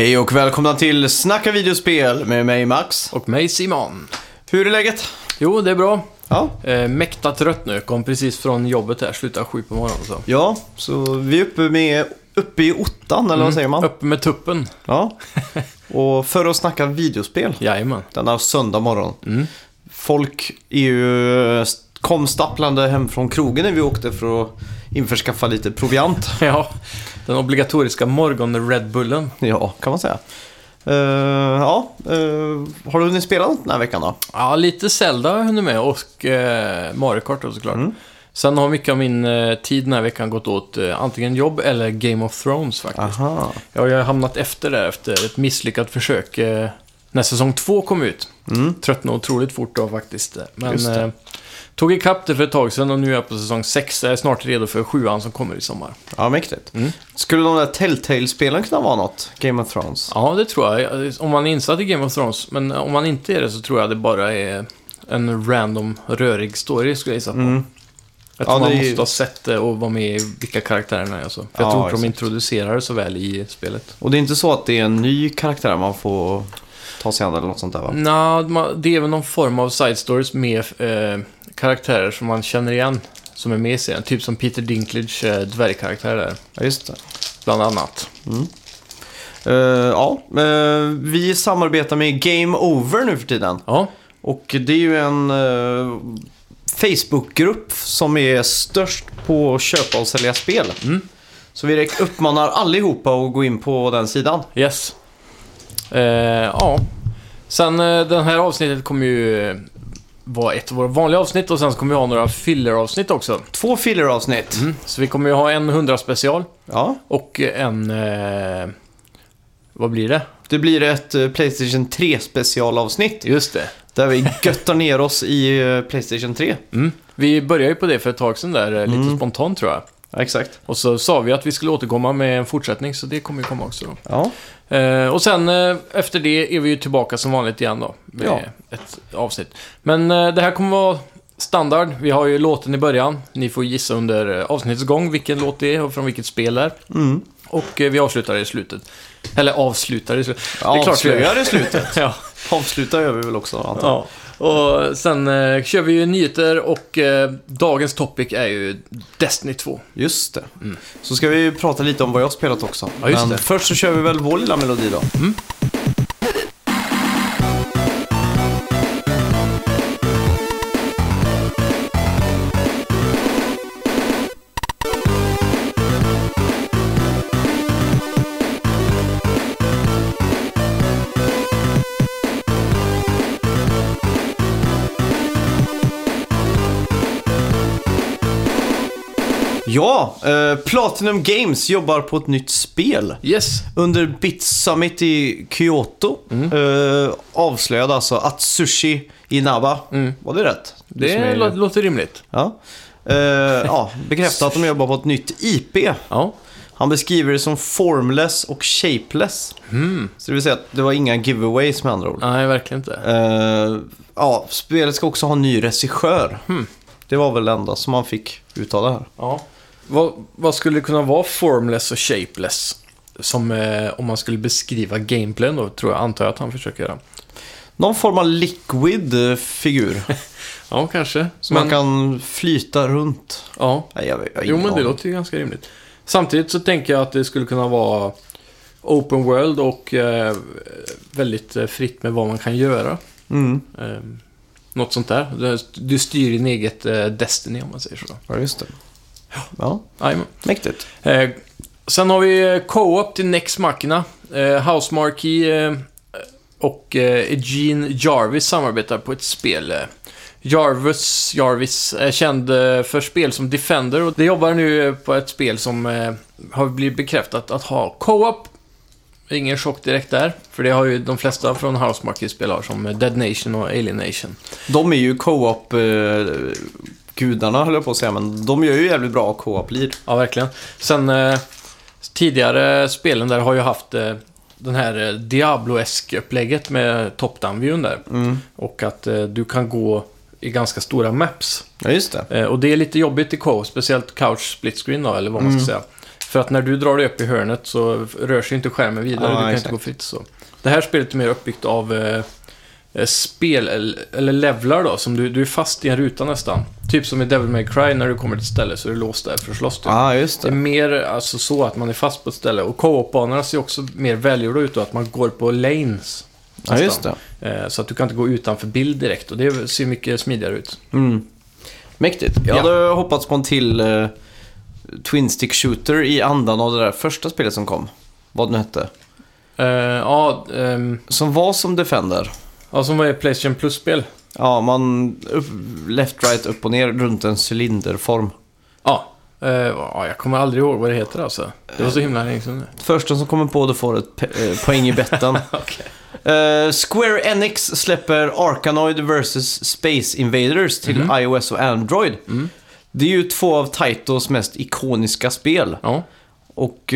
Hej och välkomna till Snacka videospel med mig Max. Och mig Simon. Hur är läget? Jo, det är bra. Ja, Eh, mäkta trött nu. Kom precis från jobbet här, slutade sju på morgonen. Så. ja så vi är uppe, med, uppe i ottan, eller vad säger man? Uppe med tuppen. Ja. Och för att snacka videospel Jajamän. denna söndag morgon. Mm. Folk är ju, kom stapplande hem från krogen när vi åkte för att införskaffa lite proviant. Ja, den obligatoriska morgon-Red Bullen. Ja, kan man säga. Eh, ja, eh, har du hunnit spela något den här veckan då? Ja, lite Zelda har jag hunnit med och eh, Mario Kart då, såklart. Mm. Sen har mycket av min tid den här veckan gått åt antingen jobb eller Game of Thrones faktiskt. Aha. Ja, jag har hamnat efter där efter ett misslyckat försök när säsong två kom ut. Mm. Tröttnade otroligt fort då faktiskt. Men tog ikapp det för ett tag sedan och nu är jag på säsong sex. Jag är snart redo för sjuan som kommer i sommar. Ja, mäktigt. Mm. Skulle de där Telltale-spelen kunna vara något? Game of Thrones? Ja, det tror jag. Om man är insatt i Game of Thrones. Men om man inte är det så tror jag det bara är en random, rörig story skulle jag gissa på. Mm. Jag tror Ja, man är måste ha sett det och vara med i vilka karaktärerna är och så. För jag Ja, tror inte de introducerar det så väl i spelet. Och det är inte så att det är en ny karaktär man får ta sig an eller något sånt där va? Man- det är väl någon form av side stories med eh, karaktärer som man känner igen. Som är med i serien. Typ som Peter Dinklage eh, dvärgkaraktär där. Ja, just det. Bland annat. Eh, ja, eh, vi samarbetar med Game Over nu för tiden. Ja, Och det är ju en uh, Facebookgrupp som är störst på att köpa och sälja spel. Mm. Så vi uppmanar allihopa att gå in på den sidan. yes. Eh, ja. Sen eh, den här avsnittet kommer ju eh, vara ett av våra vanliga avsnitt och sen så kommer vi ha några filler-avsnitt också. Två filler-avsnitt. Mm. Så vi kommer ju ha en 100 special Ja, och en... Eh, vad blir det? det blir ett eh, Playstation 3 specialavsnitt. Just det. Där vi göttar ner oss i eh, Playstation 3. Mm. Vi började ju på det för ett tag sedan där, eh, lite Mm. spontant tror jag. Ja, exakt. Och så sa vi att vi skulle återkomma med en fortsättning, så det kommer ju komma också då. Ja, Eh, och sen eh, efter det är vi ju tillbaka som vanligt igen då, med Ja. ett avsnitt. Men eh, det här kommer vara standard. Vi har ju låten i början. Ni får gissa under eh, avsnittets gång vilken låt det är och från vilket spel det är. mm. Och eh, vi avslutar i slutet. Eller avslutar i slutet. Det Avslöjar gör. i slutet. ja. Avslutar gör vi väl också antar jag. Och sen eh, kör vi ju nyheter och eh, dagens topic är ju Destiny 2. Just det. Så ska vi prata lite om vad jag har spelat också. Ja, just Men det. först så kör vi väl vår lilla melodi då. Ja, eh, Platinum Games jobbar på ett nytt spel. Yes. Under Bit Summit i Kyoto Mm. eh, avslöjade alltså Atsushi Inaba. Mm. Var det rätt? Som Det är- lå- låter rimligt. Ja. Eh, ja, bekräftat att de jobbar på ett nytt IP. Ja. Han beskriver det som formless och shapeless. Mm. Så det vill säga att det var inga giveaways med andra ord. Nej, verkligen inte. Eh, ja, spelet ska också ha en ny regissör. Hmm. Det var väl det enda som man fick ut av det här. Ja. Vad, vad skulle det kunna vara formless och shapeless? Som eh, om man skulle beskriva gameplayen då, tror jag, antar jag att han försöker göra. Någon form av liquid eh, figur. Ja, kanske. som men, man kan flyta runt. Ja. Nej, jag, jag, har Jo, men det låter ju ganska rimligt. Samtidigt så tänker jag att det skulle kunna vara open world och eh, väldigt eh, fritt med vad man kan göra. Mm. Eh, något sånt där. Du- Du styr din eget eh, Destiny om man säger så. Ja, just det. Ja, Jajamän. mäktigt. Eh, sen har vi eh, Co-op till Next Machina. Eh, Housemarque eh, och eh, Eugene Jarvis samarbetar på ett spel. Eh, Jarvis, Jarvis är känd eh, för spel som Defender och det jobbar nu på ett spel som har blivit bekräftat att ha Co-op. Ingen chock direkt där, för det har ju de flesta från Housemarque-spel har, som Dead Nation och Alien Nation. De är ju co-op gudarna höll jag på att säga, men de gör ju jävligt bra co-op-lead. Ja, verkligen. Sen eh, tidigare spelen där har ju haft eh, den här eh, Diablo-esk-upplägget med top-down-viewn där. Mm. Och att eh, du kan gå i ganska stora maps. Ja, just det. Eh, och det är lite jobbigt i co speciellt couch split screen då, eller vad man ska Mm. säga. För att när du drar dig upp i hörnet så rör sig inte skärmen vidare, Ja, du kan exakt. inte gå fritt så. Det här spelet är mer uppbyggt av eh, spel, eller, levlar då, som du, du är fast i en ruta nästan. Typ som i Devil May Cry, när du kommer till ett ställe så är du låst där för att slåss. Typ. Ja, just Det är det. mer alltså, så att man är fast på ett ställe. Och co-op-banorna ser också mer välgjorda ut då, att man går på lanes. Ja, just det. Eh, Så att du kan inte gå utanför bild direkt och det ser mycket smidigare ut. Mm. Mäktigt. Jag Ja. hade hoppats på en till eh, Twin Stick Shooter i andan av det där första spelet som kom. Vad det nu hette. Eh, ja, ehm, Som var som Defender. Ja, som var Playstation Plus-spel. Ja, man... Upp, left, right, upp och ner runt en cylinderform. Ja. Ja, jag kommer aldrig ihåg vad det heter alltså. Det var så himla länge sedan. Första som kommer på det får ett eh, poäng i betten. Okej. Eh, Square Enix släpper Arkanoid vs Space Invaders till Mhm. iOS och Android. Mm. Det är ju två av Taitos mest ikoniska spel. Ja. Och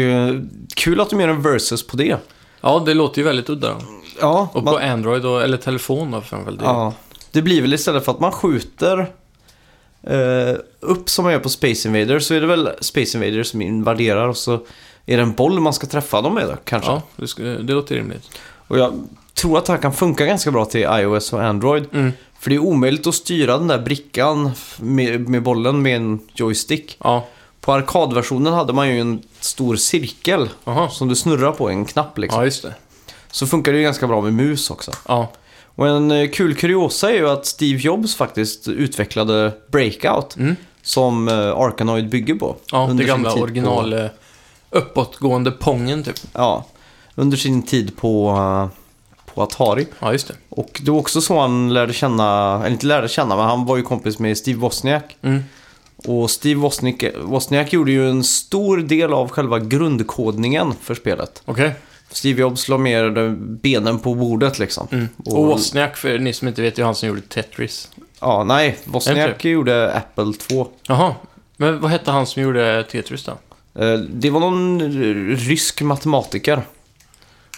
kul att de gör en versus på det. Ja, det låter ju väldigt udda. Ja, Och man- på Android, och, eller telefon då framförallt. det. ja, det blir väl istället för att man skjuter eh, upp som man gör på Space Invaders så är det väl Space Invaders som invaderar och så är det en boll man ska träffa dem med då, kanske. Ja, det, det låter rimligt. Och jag tror att det här kan funka ganska bra till iOS och Android. Mm. För det är omöjligt att styra den där brickan med, med bollen med en joystick. Ja, På arkadversionen hade man ju en stor cirkel Aha. som du snurrar på, en knapp liksom. ja just det. Så funkar det ju ganska bra med mus också. Ja, Och en eh, kul kuriosa är ju att Steve Jobs faktiskt utvecklade Breakout mm. som eh, Arkanoid bygger på. ja under det sin gamla tid original På, eh, uppåtgående pongen typ. ja, under sin tid på, på Atari. Ja, just det. Och det var också så han lärde känna, eller inte lärde känna, men han var ju kompis med Steve Wozniak. Mm. Och Steve Wozniak, Wozniak gjorde ju en stor del av själva grundkodningen för spelet. Okej. Steve Jobs la mer benen på bordet liksom. Mm. Och Och- Wozniak, för ni som inte vet, är ju han som gjorde Tetris. Ja, nej, Är Wozniak det gjorde Apple 2. Jaha. Men vad hette han som gjorde Tetris då? Eh, Det var någon rysk matematiker.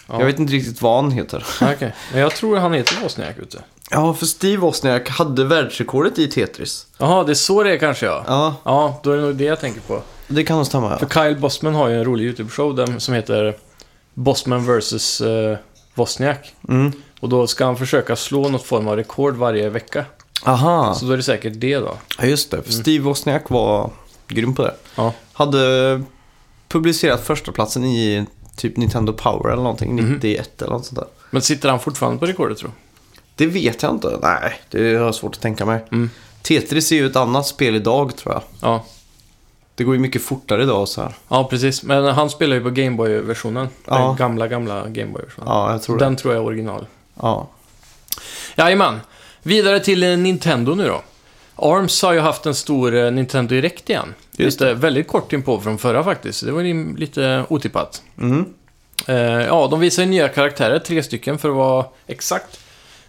Ja. Jag vet inte riktigt vad han heter. Okej. Men jag tror han heter Wozniak, ute. Ja, för Steve Wozniak hade världsrekordet i Tetris. Jaha, det är så det är kanske ja. Ja, Ja, då är det nog det jag tänker på. det kan nog stämma. För Ja. Kyle Bossman har ju en rolig YouTube-show där- som heter Bossman vs. Uh, Wozniak. Mm. Och då ska han försöka slå något form av rekord varje vecka. Aha, Så då är det säkert det då. ja, just det. För Steve Wozniak var grym på det. Ja. Hade publicerat första platsen i typ Nintendo Power eller någonting, Mhm. 91 eller något sånt där. Men sitter han fortfarande på rekordet tror Det vet jag inte. Nej, det har jag svårt att tänka mig. Mm. Tetris är ju ett annat spel idag tror jag. Ja. Det går ju mycket fortare idag så här. ja, precis. Men han spelar ju på Gameboy-versionen. Ja. Den gamla, gamla Gameboy-versionen. Ja, jag tror Den det. tror jag är original. Ja. Jajamän. Vidare till eh, Nintendo nu då. ARMS har ju haft en stor eh, Nintendo Direct igen. Just lite, väldigt kort inpå från förra faktiskt. Det var ju lite otippat. Mm. Eh, ja, de visar ju nya karaktärer, tre stycken för att vara exakt.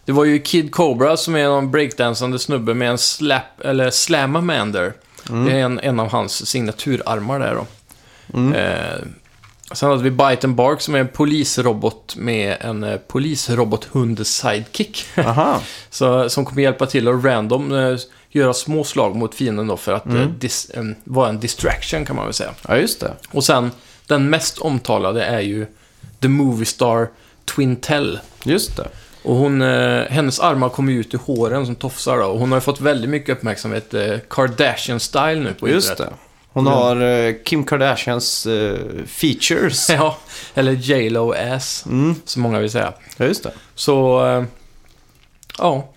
Det var ju Kid Cobra som är någon breakdansande snubbe med en slap, eller slamamander. Det är en, en av hans signaturarmar där då. Mm. Eh, sen hade vi Bite and Bark som är en polisrobot med en eh, polisrobothund-sidekick. Så, som kommer hjälpa till att random eh, göra små slag mot fienden då för att eh, dis, eh, vara en distraction kan man väl säga. Ja, just det. Och sen, den mest omtalade är ju The Movie Star Twintel. Just det. Och hon, eh, hennes armar kommer ut i håren som tofsar då. Och hon har ju fått väldigt mycket uppmärksamhet, eh, Kardashian-style nu på Just internet. det. Hon Ja. har eh, Kim Kardashians features. Ja, eller J.Lo ass, Mm. som många vill säga. Ja, just det. Så, ja.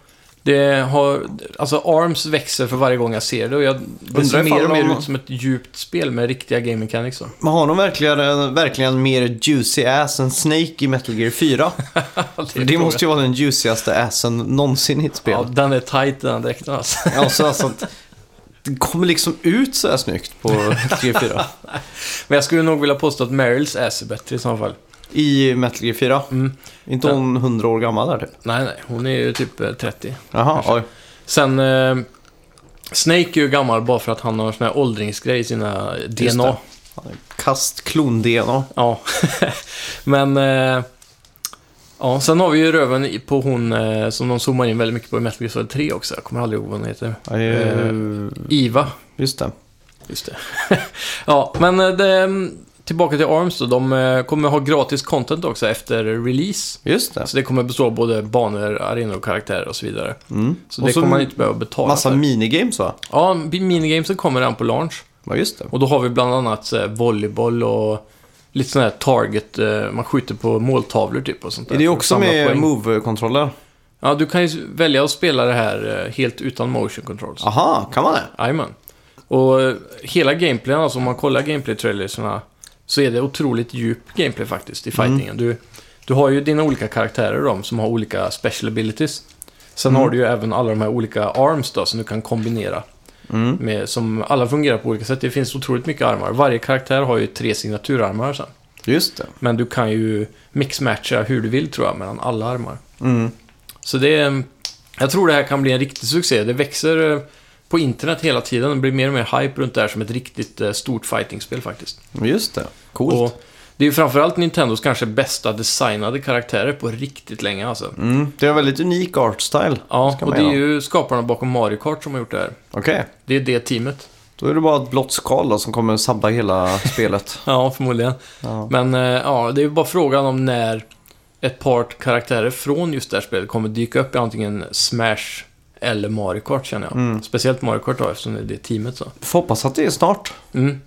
Det har, alltså ARMS växer för varje gång jag ser det och jag, det ser mer och mer de- ut som ett djupt spel med riktiga game mechanics då. Men har de verkligen, verkligen mer juicy ass än Snake i Metal Gear 4? För det måste ju vara den juicigaste assen någonsin i ett spel. Ja, den är tight den dräkten alltså. Ja, så alltså att det kommer liksom ut så här snyggt på Metal Gear 4. Men jag skulle nog vilja påstå att Merrills ass är bättre i så fall. I Metal Gear 4. Mm. Inte hon 100 år gammal där typ? Nej, nej, hon är ju typ eh, 30. Jaha, oj. Sen, eh, Snake är ju gammal bara för att han har en sån här åldringsgrej i sina DNA. Kast klon-DNA. Ja, men... Eh, ja, sen har vi ju röven på hon eh, som de zoomar in väldigt mycket på i Metal Gear Solid 3 också. Jag kommer aldrig ihåg vad hon heter. Eh, Iva. Just det. Just det. ja, men eh, det, tillbaka till ARMS då. De eh, kommer ha gratis content också efter release. Just det. Så det kommer bestå av både banor, arenor och karaktärer och så vidare. Mm. Så Och det så kommer man inte behöva betala Massa för. minigames va? Ja, minigamesen kommer redan på launch. Ja, just det. Och då har vi bland annat volleyboll och lite sån här target, eh, man skjuter på måltavlor typ och sånt där. Är det också med move-kontroller? Ja, du kan ju välja att spela det här eh, helt utan motion controls. Aha, kan man det? Jajamän. Och hela gameplayen, alltså om man kollar gameplay-trailersarna, så är det otroligt djup gameplay faktiskt i fightingen. Du, du har ju dina olika karaktärer då, som har olika special abilities. Sen Mm. har du ju även alla de här olika arms då, som du kan kombinera. Mm. Med, som alla fungerar på olika sätt. Det finns otroligt mycket armar. Varje karaktär har ju tre signaturarmar sen. Just det. Men du kan ju mixmatcha hur du vill tror jag, mellan alla armar. Mm. Så det är... Jag tror det här kan bli en riktig succé. Det växer eh, på internet hela tiden. Det blir mer och mer hype runt det här som ett riktigt eh, stort fightingspel faktiskt. Just det. Coolt. Och det är ju framförallt Nintendos kanske bästa designade karaktärer på riktigt länge alltså. Mm. Det är en väldigt unik art style. Ja, och det är ju skaparna bakom Mario Kart som har gjort det här. Okej. Det är det teamet. Då är det bara ett blått skal då, som kommer sabba hela spelet. Ja, förmodligen. Ja. Men eh, ja, det är ju bara frågan om när ett par karaktärer från just det här spelet kommer dyka upp i antingen Smash eller Mario Kart känner jag. Mm. Speciellt Mario Kart då, eftersom det är det teamet så. Får hoppas att det är snart. Mm.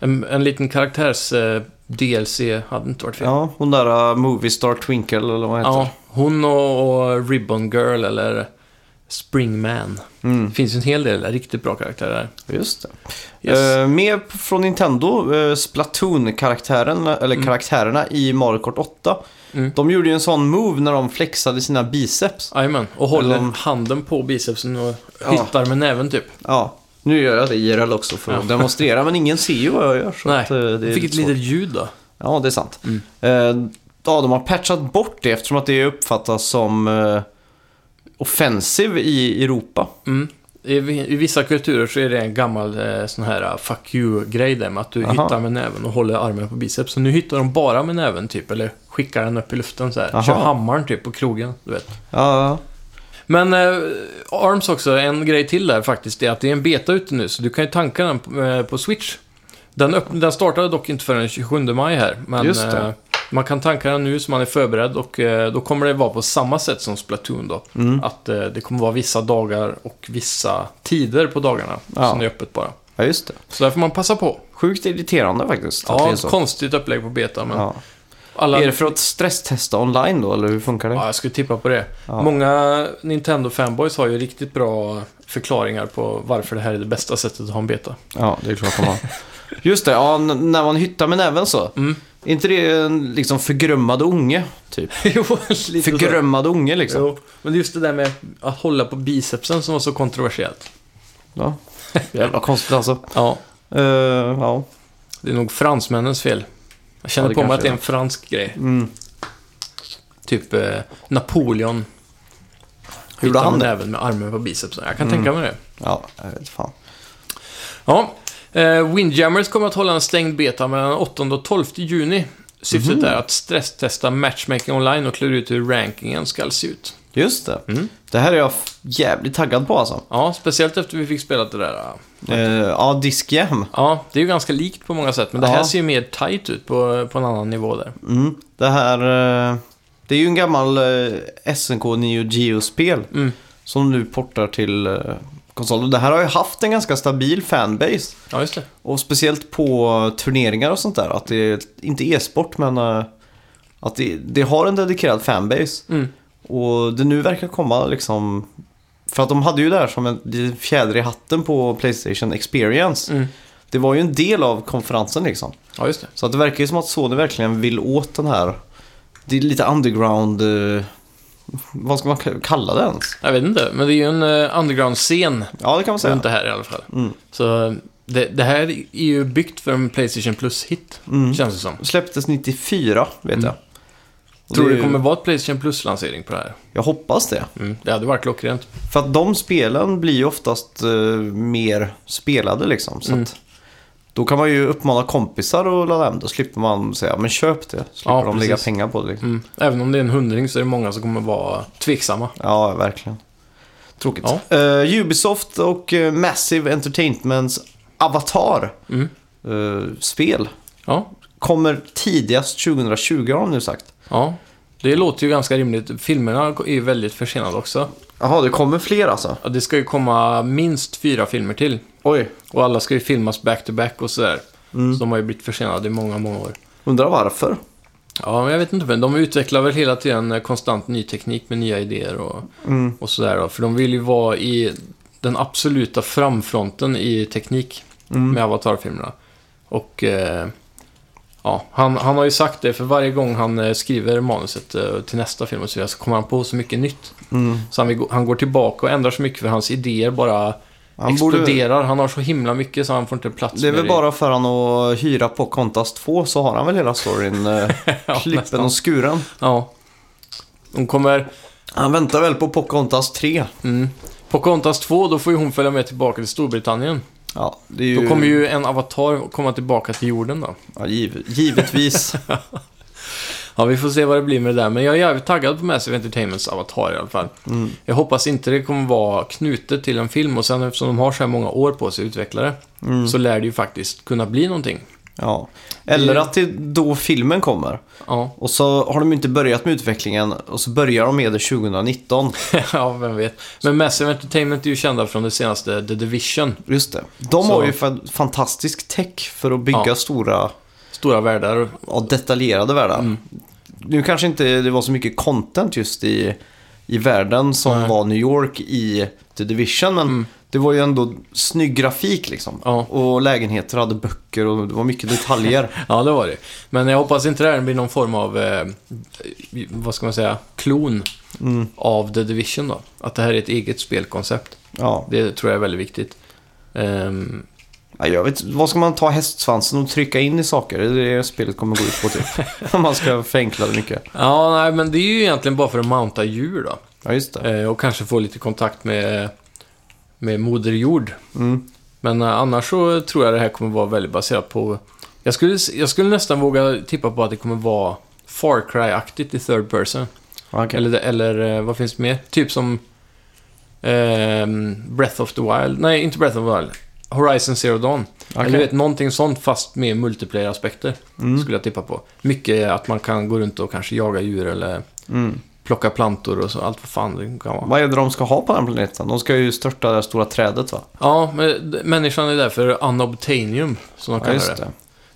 En, en liten karaktärs eh, DLC hade inte varit fel. Ja, hon där uh, Movie Star Twinkle eller vad heter Ja, hon och, och Ribbon Girl eller Springman. mm. Det finns en hel del riktigt bra karaktärer Just det. Yes. Eh, med från Nintendo, uh, Splatoon-karaktären, eller Mm. karaktärerna i Mario Kart 8. Mm. De gjorde ju en sån move när de flexade sina biceps. Jajamän, och håller Eller- handen på bicepsen och Ja. hyttar med näven typ. Ja, nu gör jag det IRL också för att demonstrera, men ingen ser ju vad jag gör. Så Nej, att, eh, det fick ett litet ljud då. Ja, det är sant. Mm. Eh, ja, de har patchat bort det eftersom att det uppfattas som uh, offensive i Europa. Mm. I, vi- I vissa kulturer så är det en gammal eh, sån här fuck you-grej där med att du Aha. hittar med näven och håller armen på biceps. Så nu hittar de bara med näven typ, eller skickar den upp i luften så här. Aha. Kör hammaren typ på krogen, du vet. Ja, Men eh, ARMS också, en grej till där faktiskt, är att det är en beta ute nu, så du kan ju tanka den på, eh, på Switch. Den, upp, den startade dock inte förrän den 27 maj här, men Just det. eh, man kan tanka den nu så man är förberedd och eh, då kommer det vara på samma sätt som Splatoon då. mm. Att eh, det kommer vara vissa dagar och vissa tider på dagarna Ja. som är öppet bara. ja just det. Så där får man passa på. Sjukt irriterande faktiskt. att det Ja, är så. konstigt upplägg på beta, men Ja. Alla... Är det för att stresstesta online då, eller hur funkar det? Ja, jag skulle tippa på det. Ja. Många Nintendo-fanboys har ju riktigt bra förklaringar på varför det här är det bästa sättet att ha en beta. Ja, det är klart de har. Just det, ja, när man hyttar med näven så. Mm. Är inte det en liksom förgrömmad unge? Typ. jo, lite så. Förgrömmad unge liksom. Jo, men just det där med att hålla på bicepsen som var så kontroversiellt. Ja. Jävla konstigt alltså. Ja, Eh, ja. det är nog fransmännens fel. Jag känner Ja, på mig att det är en fransk grej. Mm. Typ eh, Napoleon. Hur gjorde han det? näven med armen på bicepsen. Jag kan Mm. tänka mig det. Ja, jag vet fan. Ja, eh, Windjammers kommer att hålla en stängd beta mellan 8 och 12 juni. Syftet Mhm. är att stresstesta matchmaking online och klura ut hur rankingen ska se ut. Just det. Mm. Det här är jag jävligt taggad på alltså. Ja, speciellt efter vi fick spela det där. Eh, ja, Disc Jam. Ja, det är ju ganska likt på många sätt, men det Ja. här ser ju mer tight ut på, på en annan nivå där. Mm. Det här... Eh, det är ju en gammal eh, SNK Neo Geo-spel Mm. som nu portar till konsol. Och Det här har ju haft en ganska stabil fanbase. Ja, just det. Och speciellt på turneringar och sånt där. Att det är inte e-sport men att det, det har en dedikerad fanbase. Mm. Och det nu verkar komma liksom... För att de hade ju det här som en fjäder i hatten på Playstation Experience. Mm. Det var ju en del av konferensen liksom. Ja, just det. Så att det verkar ju som att Sony verkligen vill åt den här... Det är lite underground... eh, vad ska man kalla det ens? Jag vet inte, men det är ju en uh, underground-scen Ja, det kan man säga. det här i alla fall. Mm. Så det, det här är ju byggt för en Playstation Plus-hit, Mm. känns det som. Släpptes 94, vet Mm. jag. Tror du det kommer vara ett Playstation Plus-lansering på det här? Jag hoppas det. Mm. Det hade varit klockrent. För att de spelen blir ju oftast eh, mer spelade liksom. Så Mm. att då kan man ju uppmana kompisar att ladda hem. Då slipper man säga men köp det. Slipper Ja, de lägga pengar på det. Liksom. Mm. Även om det är en hundring så är det många som kommer vara tveksamma. Ja, verkligen. Tråkigt. Ja. Eh, Ubisoft och eh, Massive Entertainments Avatar Mm. eh, spel Ja, kommer tidigast 2020 har de nu sagt. Ja. Det låter ju ganska rimligt. Filmerna är ju väldigt försenade också. Jaha, det kommer fler alltså? Ja, det ska ju komma minst fyra filmer till. Oj. Och alla ska ju filmas back-to-back och sådär. Mm. Så de har ju blivit försenade i många, många år. Undrar varför? Ja, men jag vet inte. Men de utvecklar väl hela tiden eh, konstant ny teknik med nya idéer och, Mm. och sådär. Då. För de vill ju vara i den absoluta framfronten i teknik Mm. med Avatar-filmerna. Och eh, ja, han, han har ju sagt det, för varje gång han eh, skriver manuset eh, till nästa film så, kommer han på så mycket nytt. Mm. Så han, vill, han går tillbaka och ändrar så mycket för hans idéer bara Han borde, exploderar. Han har så himla mycket så han får inte plats det är väl bara för han att hyra på Contas 2 så har han väl hela storyn eh, Ja, klippen nästan. och skuren. Ja. De kommer... Han väntar väl på Pocahontas 3. Mm. Pocahontas 2, då får ju hon följa med tillbaka till Storbritannien. Ja, ju... Då kommer ju en avatar komma tillbaka till jorden då. Ja, giv, givetvis. Ja, vi får se vad det blir med det där. Men jag är jävligt taggad på Massive Entertainments avatar i alla fall. Mm. Jag hoppas inte det kommer vara knutet till en film och sen eftersom de har så här många år på sig att utveckla det Mm. så lär det ju faktiskt kunna bli någonting. Ja. Eller att det är då filmen kommer. Ja, Och så har de inte börjat med utvecklingen och så börjar de med det 2019. ja vem vet. Men Massive Entertainment är ju kända från det senaste The Division. Just det. De Så- har ju fa- fantastisk tech för att bygga Ja. stora Stora världar. och detaljerade världar. Mm. Nu kanske inte det var så mycket content just i, i världen som Nej. var New York i The Division, men Mm. Det var ju ändå snygg grafik liksom. Ja. Och lägenheter hade böcker och det var mycket detaljer. Ja, det var det. Men jag hoppas inte det här blir någon form av, eh, vad ska man säga, klon Mm. av The Division då. Att det här är ett eget spelkoncept. Ja. Det tror jag är väldigt viktigt. Ja, jag vet Vad ska man ta hästsvansen och trycka in i saker? Det är det spelet kommer gå ut på typ. Om man ska förenkla det mycket. ja, nej, men det är ju egentligen bara för att mounta djur då. Ja, just det. Eh, och kanske få lite kontakt med, med Moder Jord. Mm. Men eh, annars så tror jag det här kommer vara väldigt baserat på... Jag skulle, jag skulle nästan våga tippa på att det kommer vara Far Cry-aktigt i third person. Okej. Eller, eller eh, vad finns det mer? Typ som ehm, Breath of the Wild. Nej, inte Breath of the Wild. Horizon Zero Dawn. Okej. Eller vet, någonting sånt fast med multiplayer-aspekter. Mm. Skulle jag tippa på. Mycket att man kan gå runt och kanske jaga djur eller Mm. Plocka plantor och så. Allt vad fan det kan vara. Vad är det de ska ha på den planeten? De ska ju störta det stora trädet va? Ja, men människan är därför unobtainium, som de Ja, kallar just det.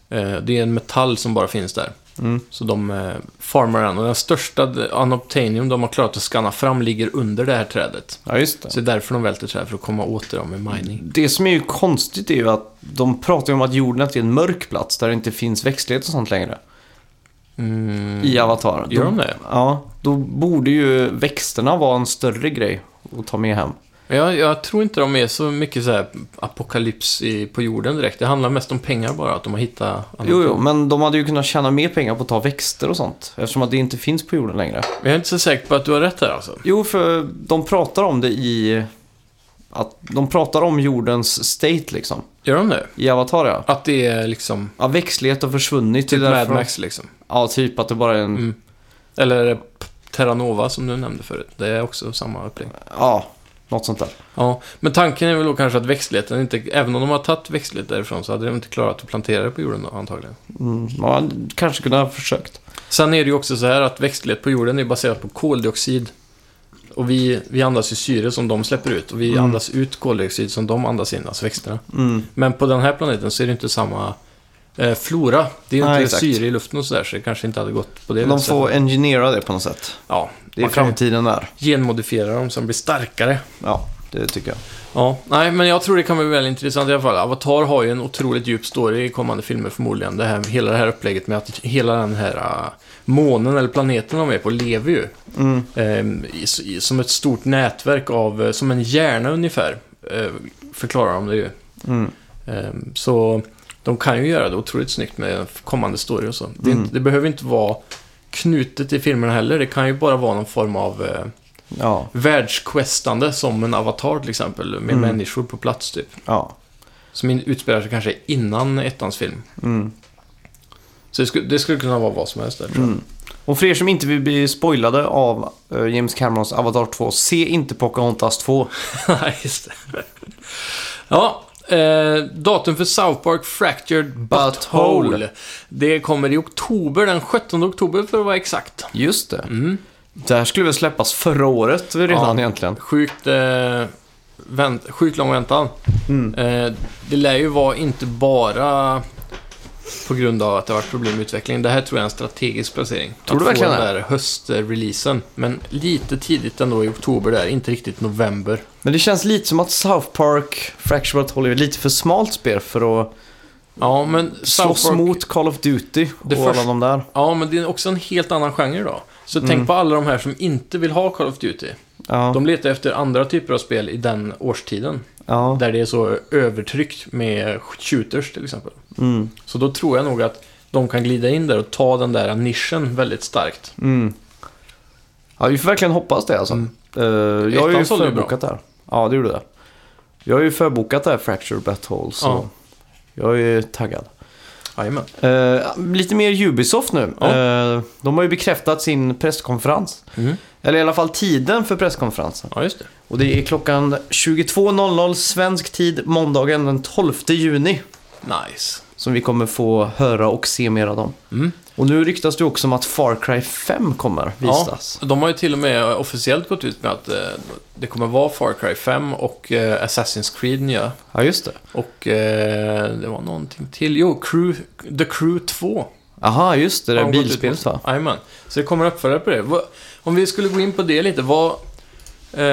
det. Eh, Det är en metall som bara finns där. Mm. Så de eh, farmar den. Och den största unobtainium de har klarat att scanna fram ligger under det här trädet. Ja, just det. Så det är därför de välter träd, för att komma åt det då med mining. Det som är ju konstigt är ju att de pratar ju om att jorden är en mörk plats där det inte finns växtlighet och sånt längre. Mm. I Avatar. Gör de det? Ja, då borde ju växterna vara en större grej att ta med hem. Jag, jag tror inte de är så mycket så apokalyps i, på jorden direkt. Det handlar mest om pengar bara, att de har hittat... Jo, jo, men de hade ju kunnat tjäna mer pengar på att ta växter och sånt. Eftersom att det inte finns på jorden längre. Jag är inte så säker på att du har rätt här alltså. Jo, för de pratar om det i... Att de pratar om jordens state liksom. Gör de det? I Avatar ja. Att det är liksom... Ja, växtlighet har försvunnit. Typ Mad Max liksom. Ja, typ att det bara är en... Mm. Eller Terranova som du nämnde förut. Det är också samma upplägg. Ja, något sånt där. Ja, men tanken är väl då kanske att växtligheten inte... Även om de har tagit växtlighet därifrån så hade de inte klarat att plantera det på jorden då, antagligen. Mm, man kanske kunde ha försökt. Sen är det ju också så här att växtlighet på jorden är baserat på koldioxid. Och vi, vi andas ju syre som de släpper ut. Och vi Mm. andas ut koldioxid som de andas in, alltså växterna. Mm. Men på den här planeten så är det inte samma eh, flora. Det är ju inte exakt. syre i luften och sådär, så det kanske inte hade gått på det De får engineera det på något sätt. Ja, Det är framtiden där. genmodifiera dem så de blir starkare. Ja, det tycker jag. Ja, nej, men jag tror det kan bli väldigt intressant i alla fall. Avatar har ju en otroligt djup story i kommande filmer förmodligen. Det här, hela det här upplägget med att hela den här uh, månen eller planeten de är på lever ju. Mm. Ehm, i, i, som ett stort nätverk av, eh, som en hjärna ungefär, eh, förklarar de det ju. Mm. Ehm, så de kan ju göra det otroligt snyggt med kommande story och så. Det, Mm. inte, det behöver inte vara knutet i filmerna heller. Det kan ju bara vara någon form av Ja, världsquestande som en avatar till exempel, med Mm. människor på plats typ. ja. Som utspelar sig kanske innan ettans film. Mm. Så det skulle, det skulle kunna vara vad som helst där tror jag. Mm. Och för er som inte vill bli spoilade av eh, James Camerons Avatar 2, se inte Pocahontas 2. Nej, just det. Ja, Eh, datum för South Park Fractured Butthole. Butthole. Det kommer i oktober, den 17 oktober för att vara exakt. Just det. Mm. Det här skulle väl släppas förra året redan Ja. egentligen. Sjukt, eh, vänt, sjukt lång väntan. Mm. Eh, det lär ju vara inte bara på grund av att det har varit problem med utvecklingen. Det här tror jag är en strategisk placering. Tror du att verkligen få det? den där höstreleasen. Men lite tidigt ändå i oktober där, inte riktigt november. Men det känns lite som att South Park Fractured Butthole är lite för smalt spel för att Ja, men slåss South Park, mot Call of Duty och alla de där. Ja, men det är också en helt annan genre då. Så Mm. tänk på alla de här som inte vill ha Call of Duty. Ja, De letar efter andra typer av spel i den årstiden. ja. Där det är så övertryckt med shooters till exempel. Mm. Så då tror jag nog att de kan glida in där och ta den där nischen väldigt starkt. Mm. Ja, vi får verkligen hoppas det alltså. Mm. Eh, jag har ju förbokat det här. Ja, det gjorde det. Jag har ju förbokat det här Fractured Butthole, så Ja. jag är taggad. Jajamän. Eh, lite mer Ubisoft nu. Ja. Eh, de har ju bekräftat sin presskonferens. Mm. Eller i alla fall tiden för presskonferensen. Ja, just det. Och det är klockan 22.00 svensk tid måndagen den 12 juni. Nice. Som vi kommer få höra och se mer av dem. Mm. Och nu ryktas det också om att Far Cry 5 kommer visas. Ja, de har ju till och med officiellt gått ut med att eh, det kommer vara Far Cry 5 och eh, Assassin's Creed nya. Ja, just det. Och eh, det var någonting till. Jo, Crew, The Crew 2. Aha, just det. Det ut bilspelet va? Jajamän. Så det kommer uppföljare på det. Om vi skulle gå in på det lite, vad...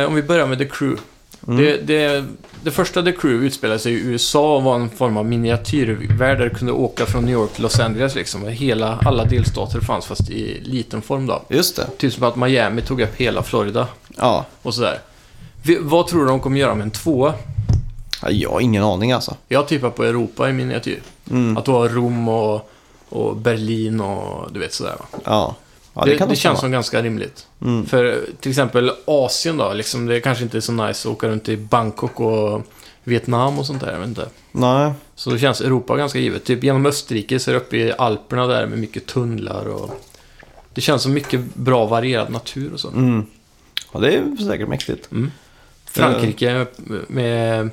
Om vi börjar med The Crew. Mm. Det, det, det första The Crew utspelade sig i USA och var en form av miniatyrvärld där du kunde åka från New York till Los Angeles liksom. Hela, alla delstater fanns fast i liten form då. Just det. Typ som att Miami tog upp hela Florida Ja. och sådär. Vi, vad tror du de kommer göra med en tvåa? ja. Jag har ingen aning alltså. Jag tippar på Europa i miniatyr. Mm. Att du har Rom och, och Berlin och du vet sådär va? Ja. Ja det, det det känns som ganska rimligt. Mm. För till exempel Asien då, liksom, det kanske inte är så nice att åka runt i Bangkok och Vietnam och sånt där, jag vet inte. Nej. Så då känns Europa ganska givet. Typ genom Österrike så är det uppe i Alperna där med mycket tunnlar och... Det känns som mycket bra varierad natur och så. Mm. Ja, det är säkert mäktigt. Mm. Frankrike med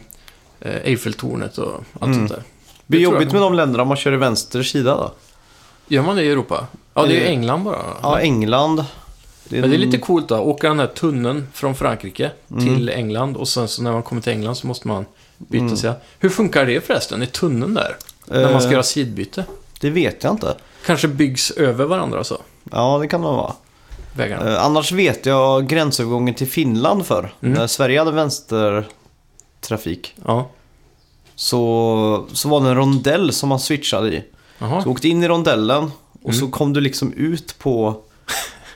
eh, Eiffeltornet och allt Mm. sånt där. Det blir jobbigt med de länderna om man kör i vänster sida då. Gör man det i Europa? Ja, det är ju Eh, England bara. Ja, England. Det är, Men det är lite coolt då, åka den här tunneln från Frankrike Mm. till England och sen så när man kommer till England så måste man byta Mm. sig. Hur funkar det förresten i tunneln där? När man ska Eh, göra sidbyte? Det vet jag inte. Kanske byggs över varandra så, Ja, det kan det vara. vägarna. Eh, annars vet jag gränsövergången till Finland för. Mm. När Sverige hade vänstertrafik Ja. så, så var det en rondell som man switchade i. Jaha. Så åkte in i rondellen och Mm. så kom du liksom ut på,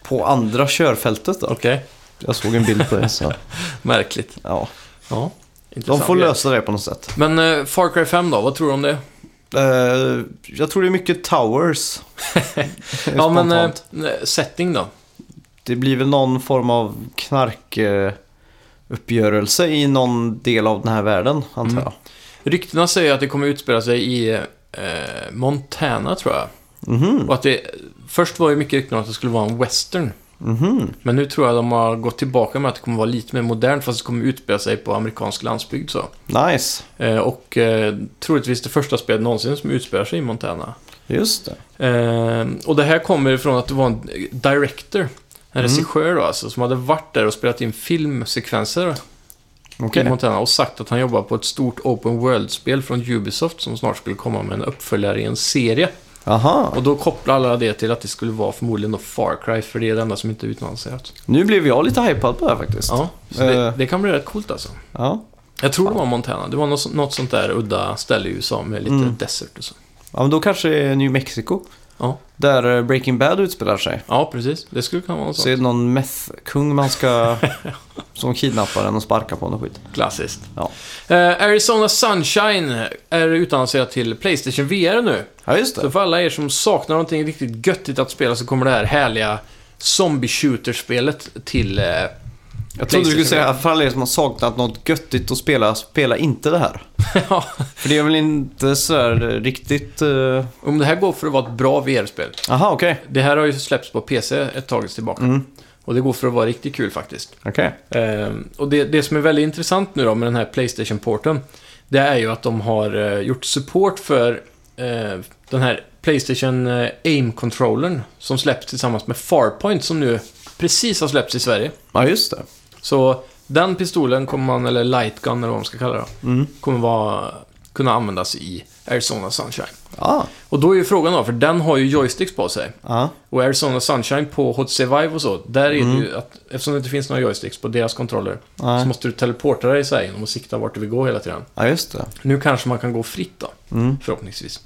på andra körfältet då. Okej, Jag såg en bild på det så märkligt. ja. Ja, De får lösa det på något sätt. Men eh, Far Cry 5 då, vad tror du om det? Eh, jag tror det är mycket towers. Ja, men Spontant. setting då? Det blir väl någon form av knark... Eh, uppgörelse i någon del av den här världen, antar Mm. jag. Ryktena säger att det kommer utspela sig i Montana, tror jag. Mhm, Och att det... Först var det mycket rykten om att det skulle vara en western. mhm. Men nu tror jag de har gått tillbaka med att det kommer vara lite mer modernt fast det kommer utspela sig på amerikansk landsbygd så. Nice, Eh, och eh, troligtvis det första spelet någonsin som utspelar sig i Montana. just det. Eh, och det här kommer ifrån att det var en director, en Mm. regissör då alltså, som hade varit där och spelat in filmsekvenser Okej. i Montana och sagt att han jobbar på ett stort open world-spel från Ubisoft som snart skulle komma med en uppföljare i en serie. Aha, Och då kopplar alla det till att det skulle vara förmodligen då Far Cry, för det är det enda som inte är utannonserat. nu blev jag lite hypad på det här faktiskt. Ja, så det, Eh. det kan bli rätt coolt alltså. Ja. Jag tror det var Montana. Det var något, något sånt där udda ställe i USA med lite Mm. desert och så. ja, men då kanske New Mexico. Ja. Där eh, Breaking Bad utspelar sig. Ja, precis. Det skulle kunna vara något Så är det någon meth-kung man ska... som kidnappar en och sparkar på och skit. Klassiskt. Ja. Eh, Arizona Sunshine är utannonserat till Playstation VR nu. Ja, just Så det. för alla er som saknar någonting riktigt göttigt att spela så kommer det här härliga zombie shooter-spelet till... Eh, Jag trodde du skulle säga för alla er som har saknat något göttigt att spela, spela inte det här. ja, För det är väl inte sådär riktigt... Uh... om det här går för att vara ett bra VR-spel. Aha, okej. Det här har ju släppts på PC ett tag tillbaka. Mm. Och det går för att vara riktigt kul faktiskt. Okej. Ehm, och det, det som är väldigt intressant nu då med den här Playstation-porten, det är ju att de har eh, gjort support för eh, den här Playstation Aim-controllern som släpps tillsammans med Farpoint som nu precis har släppts i Sverige. Ja, just det. Så den pistolen kommer man, eller lightgun eller vad man ska kalla det, Mm. kommer vara, kunna användas i Arizona Sunshine. Ja, Och då är ju frågan då, för den har ju joysticks på sig. ja, Och Arizona Sunshine på HTC Vive och så, där är Mm. det ju att eftersom det inte finns några joysticks på deras kontroller så nej. måste du teleporta dig i sig genom att sikta vart du vill gå hela tiden. ja, just det. Nu kanske man kan gå fritt då, Mm. förhoppningsvis.